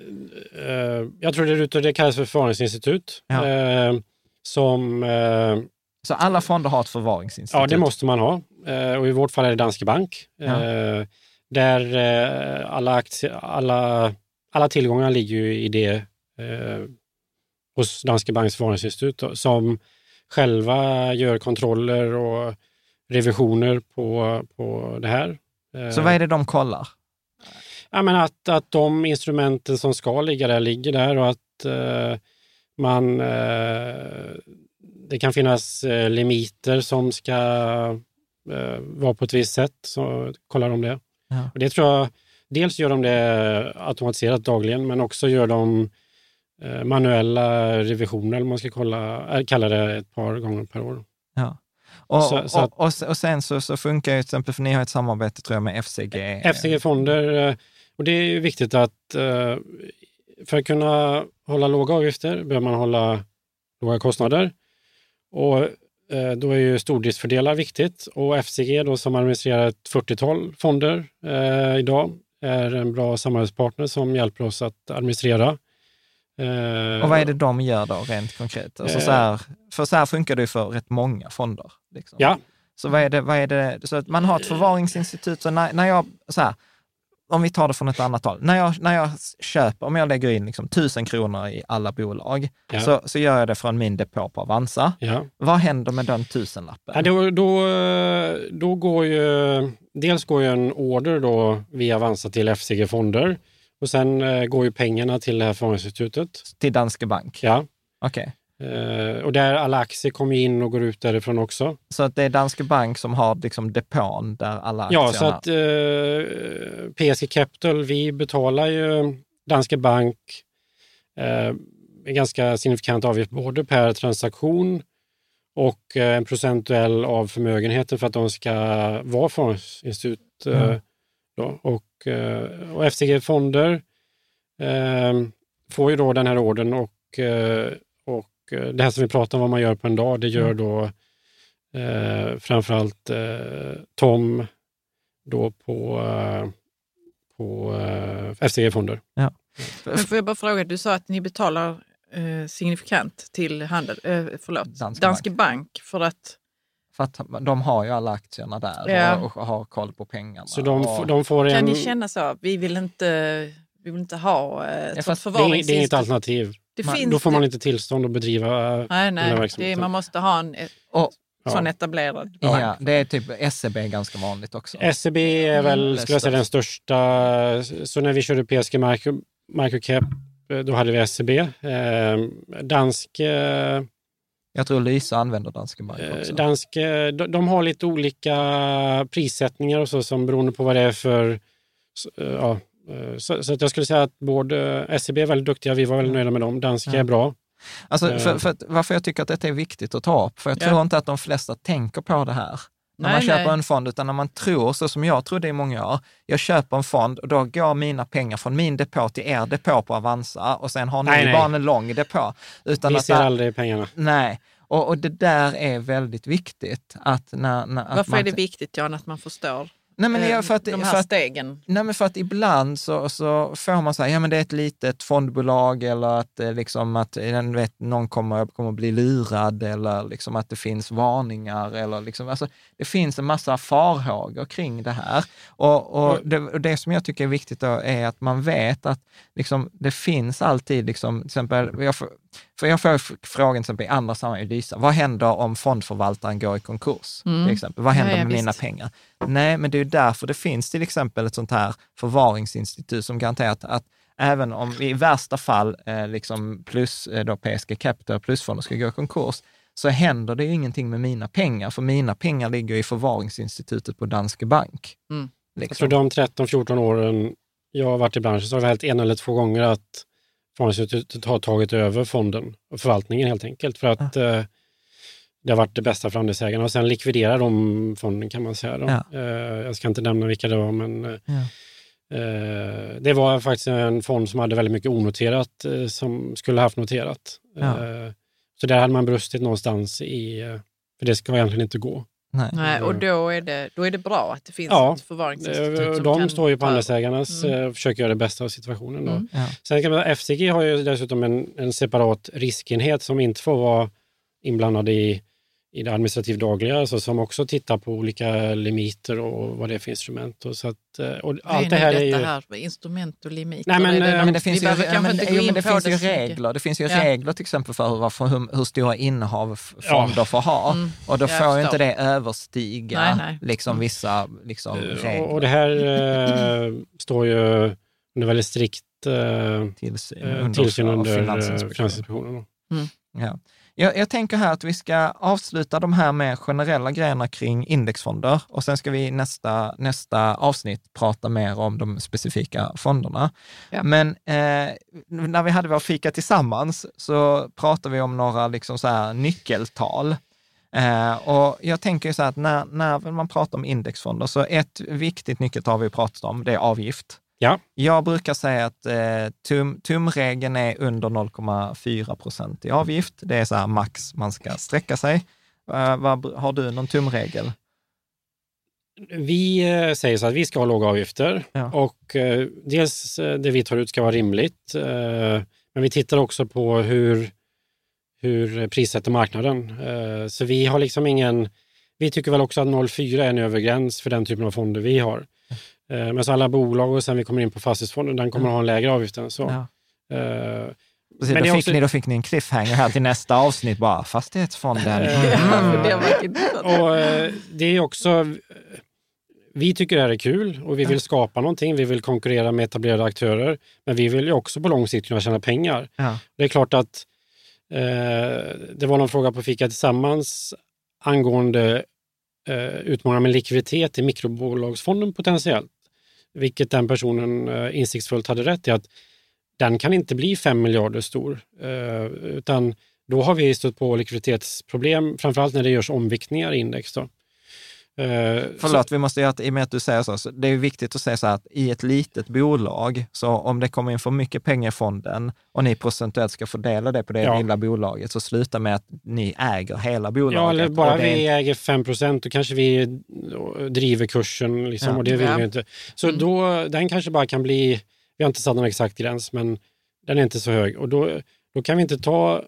Uh, jag tror det, det kallas för förvaringsinstitut. Ja. Uh, som uh, så alla fonder har ett förvaringsinstitut? Ja, det måste man ha. Eh, och i vårt fall är det Danske Bank. Ja. Eh, där eh, alla, aktier, alla, alla tillgångar ligger ju i det hos Danske Banks förvaringsinstitut som själva gör kontroller och revisioner på, på det här. Så vad är det de kollar? Ja, men att, att de instrumenten som ska ligga där ligger där och att eh, man eh, det kan finnas eh, limiter som ska eh, vara på ett visst sätt, så kollar de det. Ja. Och det tror jag, dels gör de det automatiserat dagligen, men också gör de eh, manuella revisioner, eller man ska kolla, äh, kalla det, ett par gånger per år. Ja. Och, så, så att, och, och, sen så, så funkar ju till exempel, för ni har ett samarbete tror jag med FCG. FCG-fonder, och det är viktigt att för att kunna hålla låga avgifter behöver man hålla låga kostnader. Och eh, då är ju stordriftsfördelar viktigt och FCG då som administrerar ett 40-tal fonder eh, idag är en bra samarbetspartner som hjälper oss att administrera. Eh, och vad är det de gör då rent konkret? Alltså så här, för så här funkar det ju för rätt många fonder. Liksom. Ja. Så vad är det, vad är det, så att man har ett förvaringsinstitut, så när, när jag, så här, om vi tar det från ett annat håll. När jag, när jag köper, om jag lägger in liksom tusen kronor i alla bolag, ja. så, så gör jag det från min depå på Avanza. Ja. Vad händer med den tusenlappen? Ja, då, då, då går ju, dels går ju en order då via Avanza till FCG Fonder och sen eh, går ju pengarna till det här förvaringsinstitutet. Till Danske Bank? Ja. Okej. Okay. Uh, och där alla aktier kommer in och går ut därifrån också. Så att det är Danske Bank som har liksom depån där alla aktierna... Ja, så att uh, PSG Capital, vi betalar ju Danske Bank uh, en ganska signifikant avgift både per transaktion och en procentuell av förmögenheten för att de ska vara fondsinstitut. Mm. och, och FCG Fonder får ju då den här orden och Eh, det här som vi pratar om vad man gör på en dag, det gör mm. då eh, framförallt eh, Tom då på, eh, på eh, FCG-fonder. Ja. Men får jag bara fråga, du sa att ni betalar eh, signifikant till handel, eh, förlåt, Danske, Danske Bank. Bank. för att för att de har ju alla aktierna där ja. och, och, har koll på pengarna. Så de, och... de får en... Kan ni känna så? Vi vill inte, vi vill inte ha ett ja, förvaringsinstitut. Det, det är inget alternativ. Det man, finns, då får man inte tillstånd att bedriva nej, nej, den verksamheten. man måste ha en och, sån ja. etablerad bank. Ja, det är typ SEB är ganska vanligt också. SEB är väl, mm, skulle jag säga, den största. Så när vi körde PSG Micro, Microcap, eh, då hade vi SEB. Eh, dansk... Eh, jag tror Lysa använder Danske Bank eh, också. Dansk, de, de, har lite olika prissättningar och så som beroende på vad det är för ja, Eh, så, så jag skulle säga att både SEB är väldigt duktiga, vi var väldigt nöjda med dem. Danska ja. är bra. Alltså, för, eh. för, varför jag tycker att detta är viktigt att ta upp, för jag ja. tror inte att de flesta tänker på det här när nej, man köper nej. en fond, utan när man tror, så som jag trodde i många år, jag köper en fond och då går mina pengar från min depå till er depå på Avanza och sen har ni nej, bara en lång depå. Utan Vi att ser där, aldrig pengarna. Nej, och, och, det där är väldigt viktigt. Att när, när, Varför man, är det viktigt, Jan, att man förstår? Nej, men jag, för att, de här för att, stegen? Nej, men för att ibland så, så får man säga, ja men det är ett litet fondbolag eller att, liksom att vet, någon kommer, kommer bli lurad eller liksom att det finns varningar. Eller liksom, alltså, det finns en massa farhågor kring det här. Och, och, det, och det som jag tycker är viktigt är att man vet att liksom, det finns alltid, liksom, till exempel, jag, för jag får frågan till exempel i andra sammanhang Lysa, vad händer om fondförvaltaren går i konkurs? Mm. Till exempel. Vad händer ja, ja, med visst. mina pengar? Nej, men det är ju därför det finns till exempel ett sånt här förvaringsinstitut som garanterar att, att även om i värsta fall eh, liksom plus eh, då PSG Capital plusfonder ska gå i konkurs, så händer det ju ingenting med mina pengar, för mina pengar ligger i förvaringsinstitutet på Danske Bank. Mm. Liksom. Jag de 13-14 åren jag har varit i branschen så har det hänt en eller två gånger att Förvaltningsinstitutet har tagit över fonden och förvaltningen helt enkelt för att ja. eh, det har varit det bästa för andelsägarna och sen likviderar de fonden kan man säga. Ja. Eh, jag ska inte nämna vilka det var men eh, ja. Eh, det var faktiskt en fond som hade väldigt mycket onoterat som skulle haft noterat. Så där hade man brustit någonstans i, för det ska egentligen inte gå. Nej. Nej, och då är, det, då är det bra att det finns ja, ett förvaringsinstitut. De kan står ju på andelsägarnas mm. och försöker göra det bästa av situationen. Då. Mm. Ja. Sen kan man, FCG har ju dessutom en, en separat riskenhet som inte får vara inblandad i i det administrativt dagliga, alltså, som också tittar på olika limiter och vad det är för instrument. Och så att, eh, och allt det här är ju... här med instrument och limiter? Nej, men, det, eh, men det finns ju, ja, men, jo, men det finns det ju regler. Det finns ju ja. regler till exempel för hur, hur, hur stora innehav fonder ja. får ha. Mm. Och då får ju inte det överstiga nej, nej. Liksom, mm. vissa liksom, regler. Och, och det här äh, står ju under väldigt strikt äh, tillsyn, under, tillsyn under Finansinspektionen. Mm. Ja. Jag, jag, tänker här att vi ska avsluta de här med generella grejerna kring indexfonder och sen ska vi nästa, nästa avsnitt prata mer om de specifika fonderna. Ja. Men eh, när vi hade vår fika tillsammans så pratade vi om några liksom så här nyckeltal. Eh, och jag tänker så här att när, när man pratar om indexfonder, så ett viktigt nyckeltal vi pratat om, det är avgift. Ja. Jag brukar säga att eh, tum, tumregeln är under 0,4 procent i avgift. Det är så här max man ska sträcka sig. Uh, vad, har du någon tumregel? Vi eh, säger så att vi ska ha låga avgifter ja. och eh, dels eh, det vi tar ut ska vara rimligt. Eh, men vi tittar också på hur, hur prissätter marknaden. Eh, så vi har liksom ingen... Vi tycker väl också att 0,4 är en övergräns för den typen av fonder vi har. Eh, men så alla bolag och sen vi kommer in på fastighetsfonden, den kommer att ha en lägre avgift än så. Ja. Uh, Precis, men då, fick också... ni, då fick ni en cliffhanger här till nästa avsnitt bara, fastighetsfonden. Mm. och, uh, det är också, vi tycker det här är kul och vi vill skapa någonting. Vi vill konkurrera med etablerade aktörer, men vi vill ju också på lång sikt kunna tjäna pengar. Ja. Det är klart att uh, det var någon fråga på Fika Tillsammans angående utmaningar med likviditet i mikrobolagsfonden potentiellt vilket den personen eh, insiktsfullt hade rätt i, att den kan inte bli 5 miljarder stor. Eh, utan då har vi stött på likviditetsproblem, framförallt när det görs omviktningar i index. Då. Eh, Förlåt, så, vi måste göra, i och med att du säger så, så, det är viktigt att säga så här att i ett litet bolag, så om det kommer in för mycket pengar i fonden och ni procentuellt ska fördela det på det ja. lilla bolaget, så sluta med att ni äger hela bolaget. Ja, eller bara vi äger 5 procent, då kanske vi driver kursen liksom, ja. och det vill ja. vi inte. Så mm. då, den kanske bara kan bli, vi har inte satt någon exakt gräns, men den är inte så hög och då, då kan vi inte ta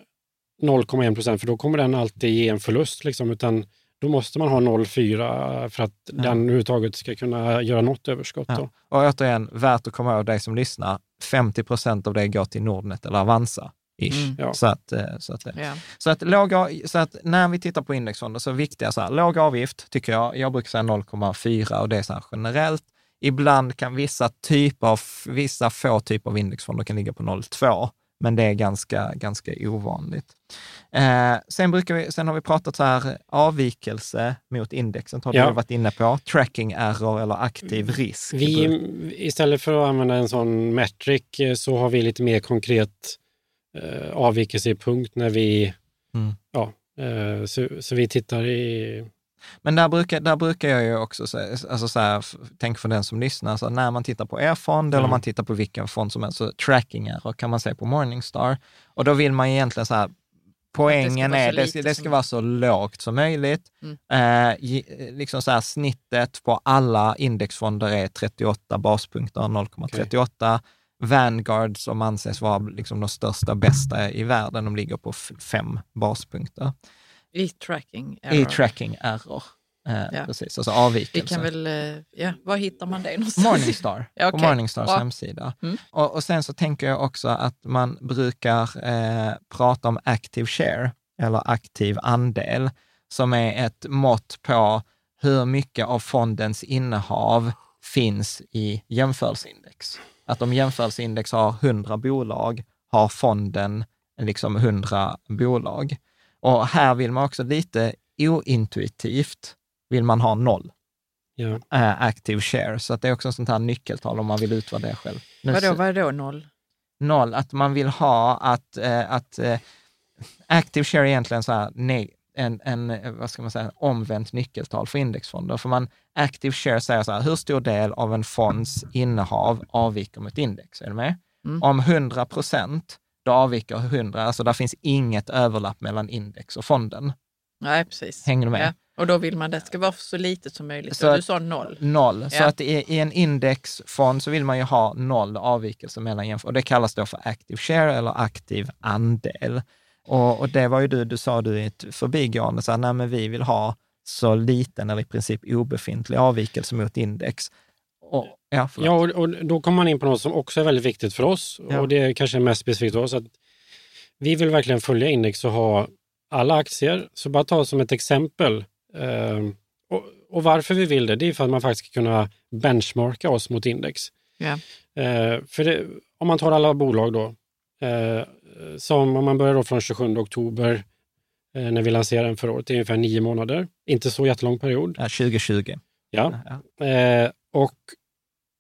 0,1 procent, för då kommer den alltid ge en förlust, liksom, utan då måste man ha 0,4 för att ja. den överhuvudtaget ska kunna göra något överskott. Ja. Och återigen, värt att komma ihåg dig som lyssnar, 50 procent av det går till Nordnet eller Avanza. Mm. Ja. Så, att, så, att, ja. så, att låga, så att när vi tittar på indexfonder så är viktiga så här, låg avgift tycker jag, jag brukar säga 0,4 och det är så här generellt. Ibland kan vissa typer av, vissa få typer av indexfonder kan ligga på 0,2 men det är ganska, ganska ovanligt. Eh, sen, brukar vi, sen har vi pratat så här, avvikelse mot indexet har ja. du varit inne på. Tracking error eller aktiv risk. Vi, istället för att använda en sån metric eh, så har vi lite mer konkret eh, avvikelse i punkt när vi, mm. ja, eh, så, så vi tittar i men där brukar, där brukar jag ju också säga, alltså så här, tänk för den som lyssnar, så när man tittar på er fond mm. eller man tittar på vilken fond som helst, så tracking error kan man se på Morningstar. Och då vill man egentligen så här, poängen det är, det ska, det ska vara så lågt som möjligt. Mm. Eh, liksom så här, snittet på alla indexfonder är 38 baspunkter, 0,38. Okay. Vanguard som anses vara liksom de största och bästa i världen, de ligger på fem baspunkter. I tracking error. I tracking error. Eh, ja. Precis, alltså avvikelse. Vi kan väl, eh, ja, var hittar man det någonstans? Morningstar, ja, okay. på Morningstars Bra. hemsida. Mm. Och, och, sen så tänker jag också att man brukar eh, prata om active share, eller aktiv andel, som är ett mått på hur mycket av fondens innehav finns i jämförelseindex. Att om jämförelseindex har 100 bolag, har fonden liksom 100 bolag. Och här vill man också lite ointuitivt vill man ha noll. Ja. Uh, active share. Så att det är också ett sånt här nyckeltal om man vill utvärdera själv. Nu, vadå, vad är då noll? Noll, att man vill ha att, uh, att uh, active share är egentligen så här, nej, en, en, vad ska man säga, omvänt nyckeltal för indexfonder. För man, active share säger så här, hur stor del av en fonds innehav avviker mot index? Är du med? Mm. Om 100 procent, då avviker 100, alltså där finns inget överlapp mellan index och fonden. Nej, precis. Hänger du med? Ja. Och då vill man att det ska vara så litet som möjligt. Så du sa noll. Noll. Ja. Så att i, i, en indexfond så vill man ju ha noll avvikelse mellan jämförelser. Och det kallas då för active share eller aktiv andel. Och, och, det var ju du, du sa du i ett förbigående, så här, nej men vi vill ha så liten eller i princip obefintlig avvikelse mot index. Och, ja, ja och, och, då kommer man in på något som också är väldigt viktigt för oss ja. och det är kanske mest specifikt för oss. Att vi vill verkligen följa index och ha alla aktier. Så bara ta som ett exempel. Eh, och, och, varför vi vill det, det är för att man faktiskt ska kunna benchmarka oss mot index. Ja. Eh, för det, om man tar alla bolag då, eh, som om man börjar då från 27 oktober eh, när vi lanserade den förra året, det är ungefär nio månader. Inte så jättelång period. Ja, 2020. Ja. ja. Och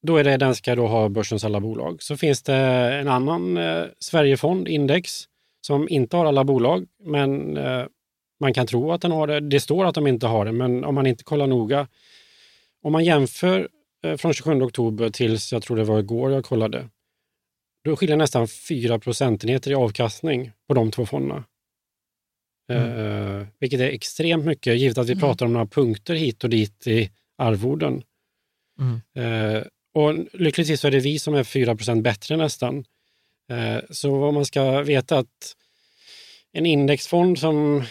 då är det, den ska då ha börsens alla bolag. Så finns det en annan eh, Sverigefond, Index, som inte har alla bolag, men eh, man kan tro att den har det. Det står att de inte har det, men om man inte kollar noga. Om man jämför eh, från 27 oktober tills, jag tror det var igår jag kollade, då skiljer nästan 4 procentenheter i avkastning på de två fonderna. Mm. Eh, vilket är extremt mycket, givet att vi mm. pratar om några punkter hit och dit i arvoden. Mm. Eh, och lyckligtvis så är det vi som är 4% bättre nästan. Eh, så vad man ska veta att en indexfond som,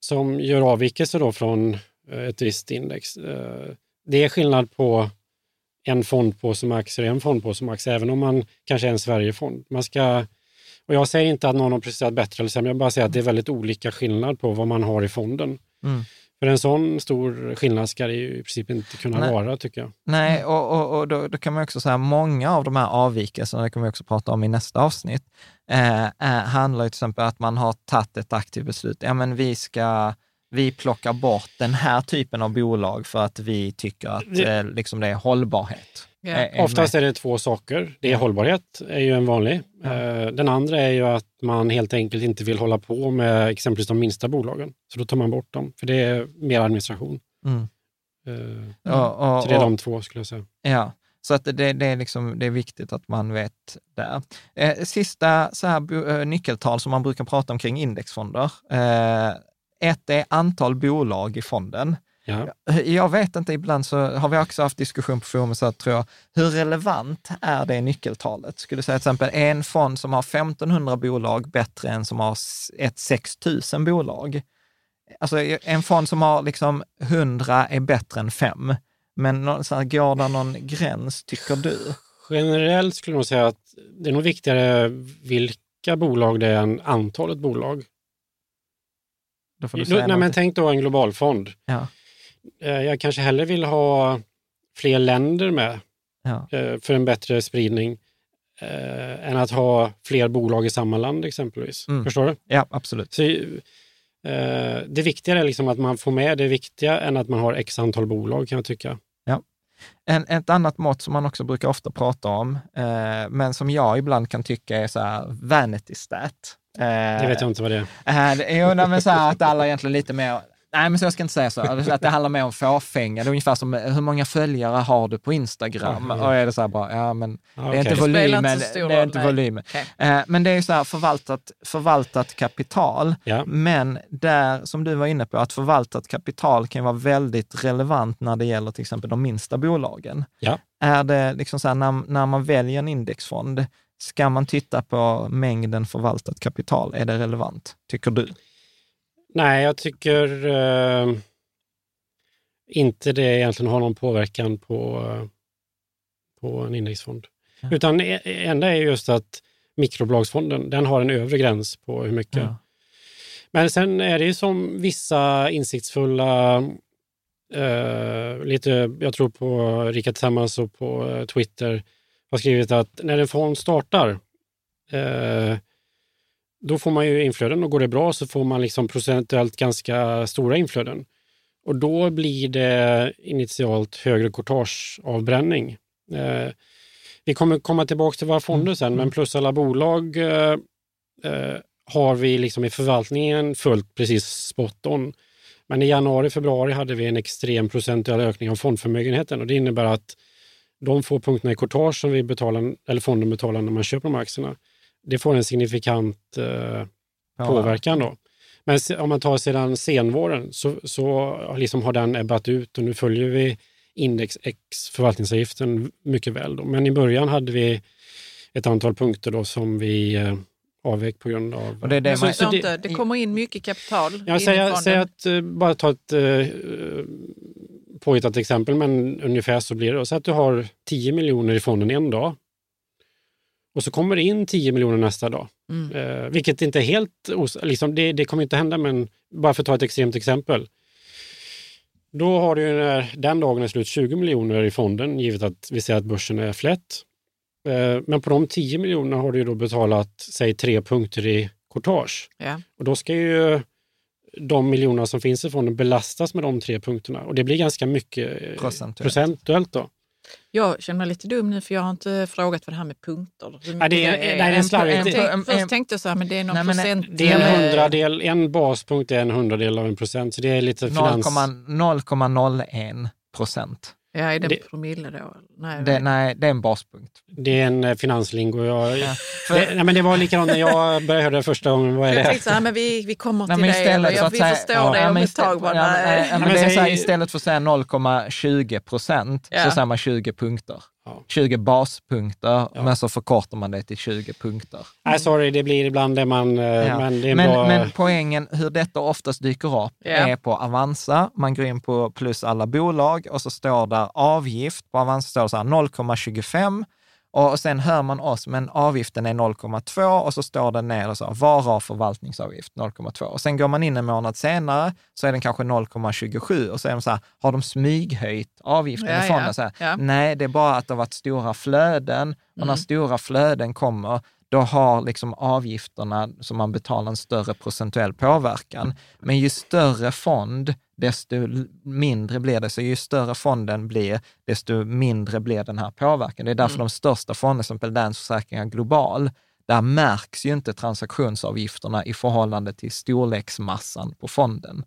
som gör avvikelser då från eh, ett visst index, eh, det är skillnad på en fond på som aktier och en fond på som aktier, även om man kanske är en Sverigefond. Man ska, och jag säger inte att någon har presterat bättre eller sämre, jag bara säger att det är väldigt olika skillnad på vad man har i fonden. Mm. För en sån stor skillnad ska det ju i princip inte kunna Nej. vara, tycker jag. Nej, och, och, och då, då, kan man också säga många av de här avvikelserna, det kommer vi också prata om i nästa avsnitt, eh, eh, handlar ju till exempel att man har tagit ett aktivt beslut. Ja, men vi ska vi plockar bort den här typen av bolag för att vi tycker att eh, liksom det är hållbarhet. Yeah. Oftast är det två saker. Det är hållbarhet, är ju en vanlig. Mm. Den andra är ju att man helt enkelt inte vill hålla på med exempelvis de minsta bolagen. Så då tar man bort dem, för det är mer administration. Mm. Uh, och, och, så det är de två skulle jag säga. Ja, så att det, det, är liksom, det är viktigt att man vet där. Eh, sista så här, nyckeltal som man brukar prata om kring indexfonder. Eh, ett är antal bolag i fonden. Ja. Jag vet inte, ibland så har vi också haft diskussion på forumet, så tror jag, hur relevant är det nyckeltalet? Skulle du säga till exempel en fond som har 1500 bolag bättre än som har ett 6000 bolag? Alltså en fond som har liksom 100 är bättre än 5. Men så här, går det någon gräns, tycker du? Generellt skulle jag säga att det är nog viktigare vilka bolag det är än antalet bolag. Då får du säga Nej, men tänk då en globalfond. Ja. Eh, jag kanske hellre vill ha fler länder med ja. Eh, för en bättre spridning eh, än att ha fler bolag i samma land exempelvis. Mm. Förstår du? Ja, absolut. Så, det viktiga är liksom att man får med det viktiga än att man har x antal bolag kan jag tycka. Ja. En, ett annat mått som man också brukar ofta prata om, men som jag ibland kan tycka är så här vanity stat. Det vet jag inte vad det är. Eh, jo, men så här att alla egentligen lite mer Nej, men så jag ska inte säga så. Att det handlar mer om fåfänga. Det är ungefär som hur många följare har du på Instagram? Och är det så här bara, ja men okay. det är inte volymen. Det, det är inte volymen. Okay. Eh, men det är så här förvaltat, förvaltat kapital. Ja. Men där, som du var inne på, att förvaltat kapital kan vara väldigt relevant när det gäller till exempel de minsta bolagen. Ja. Är det liksom så här, när, när man väljer en indexfond, ska man titta på mängden förvaltat kapital? Är det relevant, tycker du? Nej, jag tycker... Eh, inte det egentligen har någon påverkan på, på en indexfond. Ja. Utan det enda är just att mikrobolagsfonden, den har en övre gräns på hur mycket. Ja. Men sen är det ju som vissa insiktsfulla, eh, lite, jag tror på Rika Tillsammans och på eh, Twitter, har skrivit att när en fond startar, eh, då får man ju inflöden och går det bra så får man liksom procentuellt ganska stora inflöden. Och då blir det initialt högre courtageavbränning. Eh, vi kommer komma tillbaka till våra fonder sen, men plus alla bolag eh, eh, har vi liksom i förvaltningen följt precis spot on. Men i januari, februari hade vi en extrem procentuell ökning av fondförmögenheten och det innebär att de få punkterna i courtage som vi betalar, eller fonden betalar när man köper de aktierna, det får en signifikant eh, påverkan. Då. Men om man tar sedan senvåren så, så liksom har den ebbat ut och nu följer vi index X förvaltningsavgiften mycket väl. Då. Men i början hade vi ett antal punkter då som vi eh, avvek på grund av... Och det, är det, man, så, det, det kommer in mycket kapital Jag säger, säger att, uh, bara ta ett uh, påhittat exempel, men ungefär så blir det. Så att du har 10 miljoner i fonden en dag och så kommer det in 10 miljoner nästa dag. Mm. Uh, vilket inte är helt... Liksom, det, det kommer inte hända, men bara för att ta ett extremt exempel. Då har du när den dagen är slut 20 miljoner i fonden, givet att vi säger att börsen är flätt. Eh, men på de 10 miljonerna har du då betalat, säg tre punkter i courtage. Ja. Och då ska ju de miljonerna som finns i fonden belastas med de tre punkterna och det blir ganska mycket eh, procentuellt. procentuellt då. Jag känner mig lite dum nu för jag har inte frågat vad det här med punkter. Ja, det är, det är, en, slarvigt. En, först tänkte jag så här, men det är någon nej, procent. Det är en hundradel, en baspunkt är en hundradel av en procent. Så det är lite finans... 0,01 procent. Ja, är det, det promille då? Nej, det, nej, det är en baspunkt. Det är en eh, finanslingo. Jag, ja, det, nej, men det var likadant när jag började höra det första gången. Vad är jag tänkte så här, men vi, vi kommer till nej, det. Jag, vi säga, förstår ja, det om ett tag. Bara, ja, nej, men, det är så här, istället för att säga 0,20 procent så säger man 20 punkter. 20 baspunkter, ja. men så förkortar man det till 20 punkter. Nej, sorry, det blir ibland det man... Eh, ja. Men, det men, bra... men, poängen, hur detta oftast dyker upp, ja. är på Avanza. Man går in på plus alla bolag och så står där avgift. På Avanza står det så här 0,25 och sen hör man oss, men avgiften är 0,2 och så står det ner och så, vara förvaltningsavgift 0,2. Och sen går man in en månad senare så är den kanske 0,27 och så är de så här, har de smyghöjt avgiften ja, i fonden? Ja, så här, ja. Nej, det är bara att det har varit stora flöden och mm. när stora flöden kommer, då har liksom avgifterna som man betalar en större procentuell påverkan. Men ju större fond, desto mindre blir det. Så ju större fonden blir, desto mindre blir den här påverkan. Det är därför mm. de största fonderna, som Länsförsäkringar Global, där märks ju inte transaktionsavgifterna i förhållande till storleksmassan på fonden.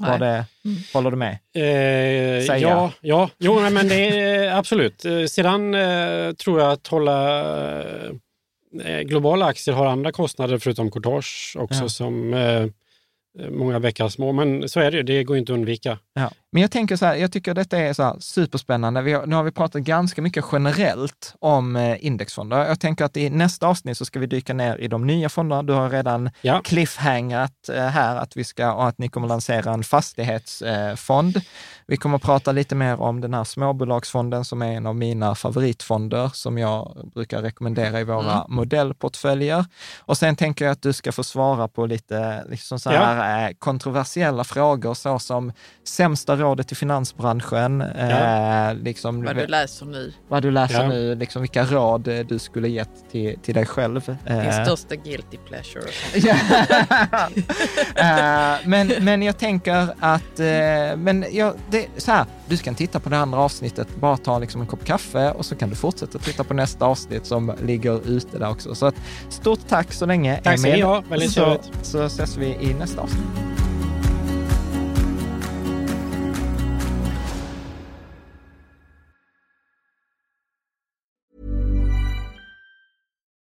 Var det, mm. Håller du med? Eh, ja, ja, jo, men det är absolut. Eh, sedan eh, tror jag att hålla eh, globala aktier har andra kostnader förutom courtage också ja. som eh, Eh, Eh, många bäckar små, men så är det det går inte att undvika. Ja. Men jag tänker så här, jag tycker detta är så här superspännande. Vi har, nu har vi pratat ganska mycket generellt om eh, indexfonder. Jag tänker att i nästa avsnitt så ska vi dyka ner i de nya fonderna. Du har redan ja. cliffhangat eh, här att vi ska, att ni kommer lansera en fastighetsfond. Vi kommer prata lite mer om den här småbolagsfonden som är en av mina favoritfonder som jag brukar rekommendera i våra mm. modellportföljer. Och sen tänker jag att du ska få svara på lite liksom så här, ja. Eh, kontroversiella frågor såsom sämsta rådet till finansbranschen. Ja. Eh, liksom, vad du läser nu. Vad du läser ja. nu, liksom vilka råd eh, du skulle gett till, till dig själv. Din eh. största guilty pleasure. eh, men, men jag tänker att, eh, men jag, det, så här, du kan titta på det andra avsnittet, bara ta liksom en kopp kaffe och så kan du fortsätta titta på nästa avsnitt som ligger ute där också. Så att, stort tack så länge, Tack ska ni ha, väldigt så, så ses vi i nästa avsnitt.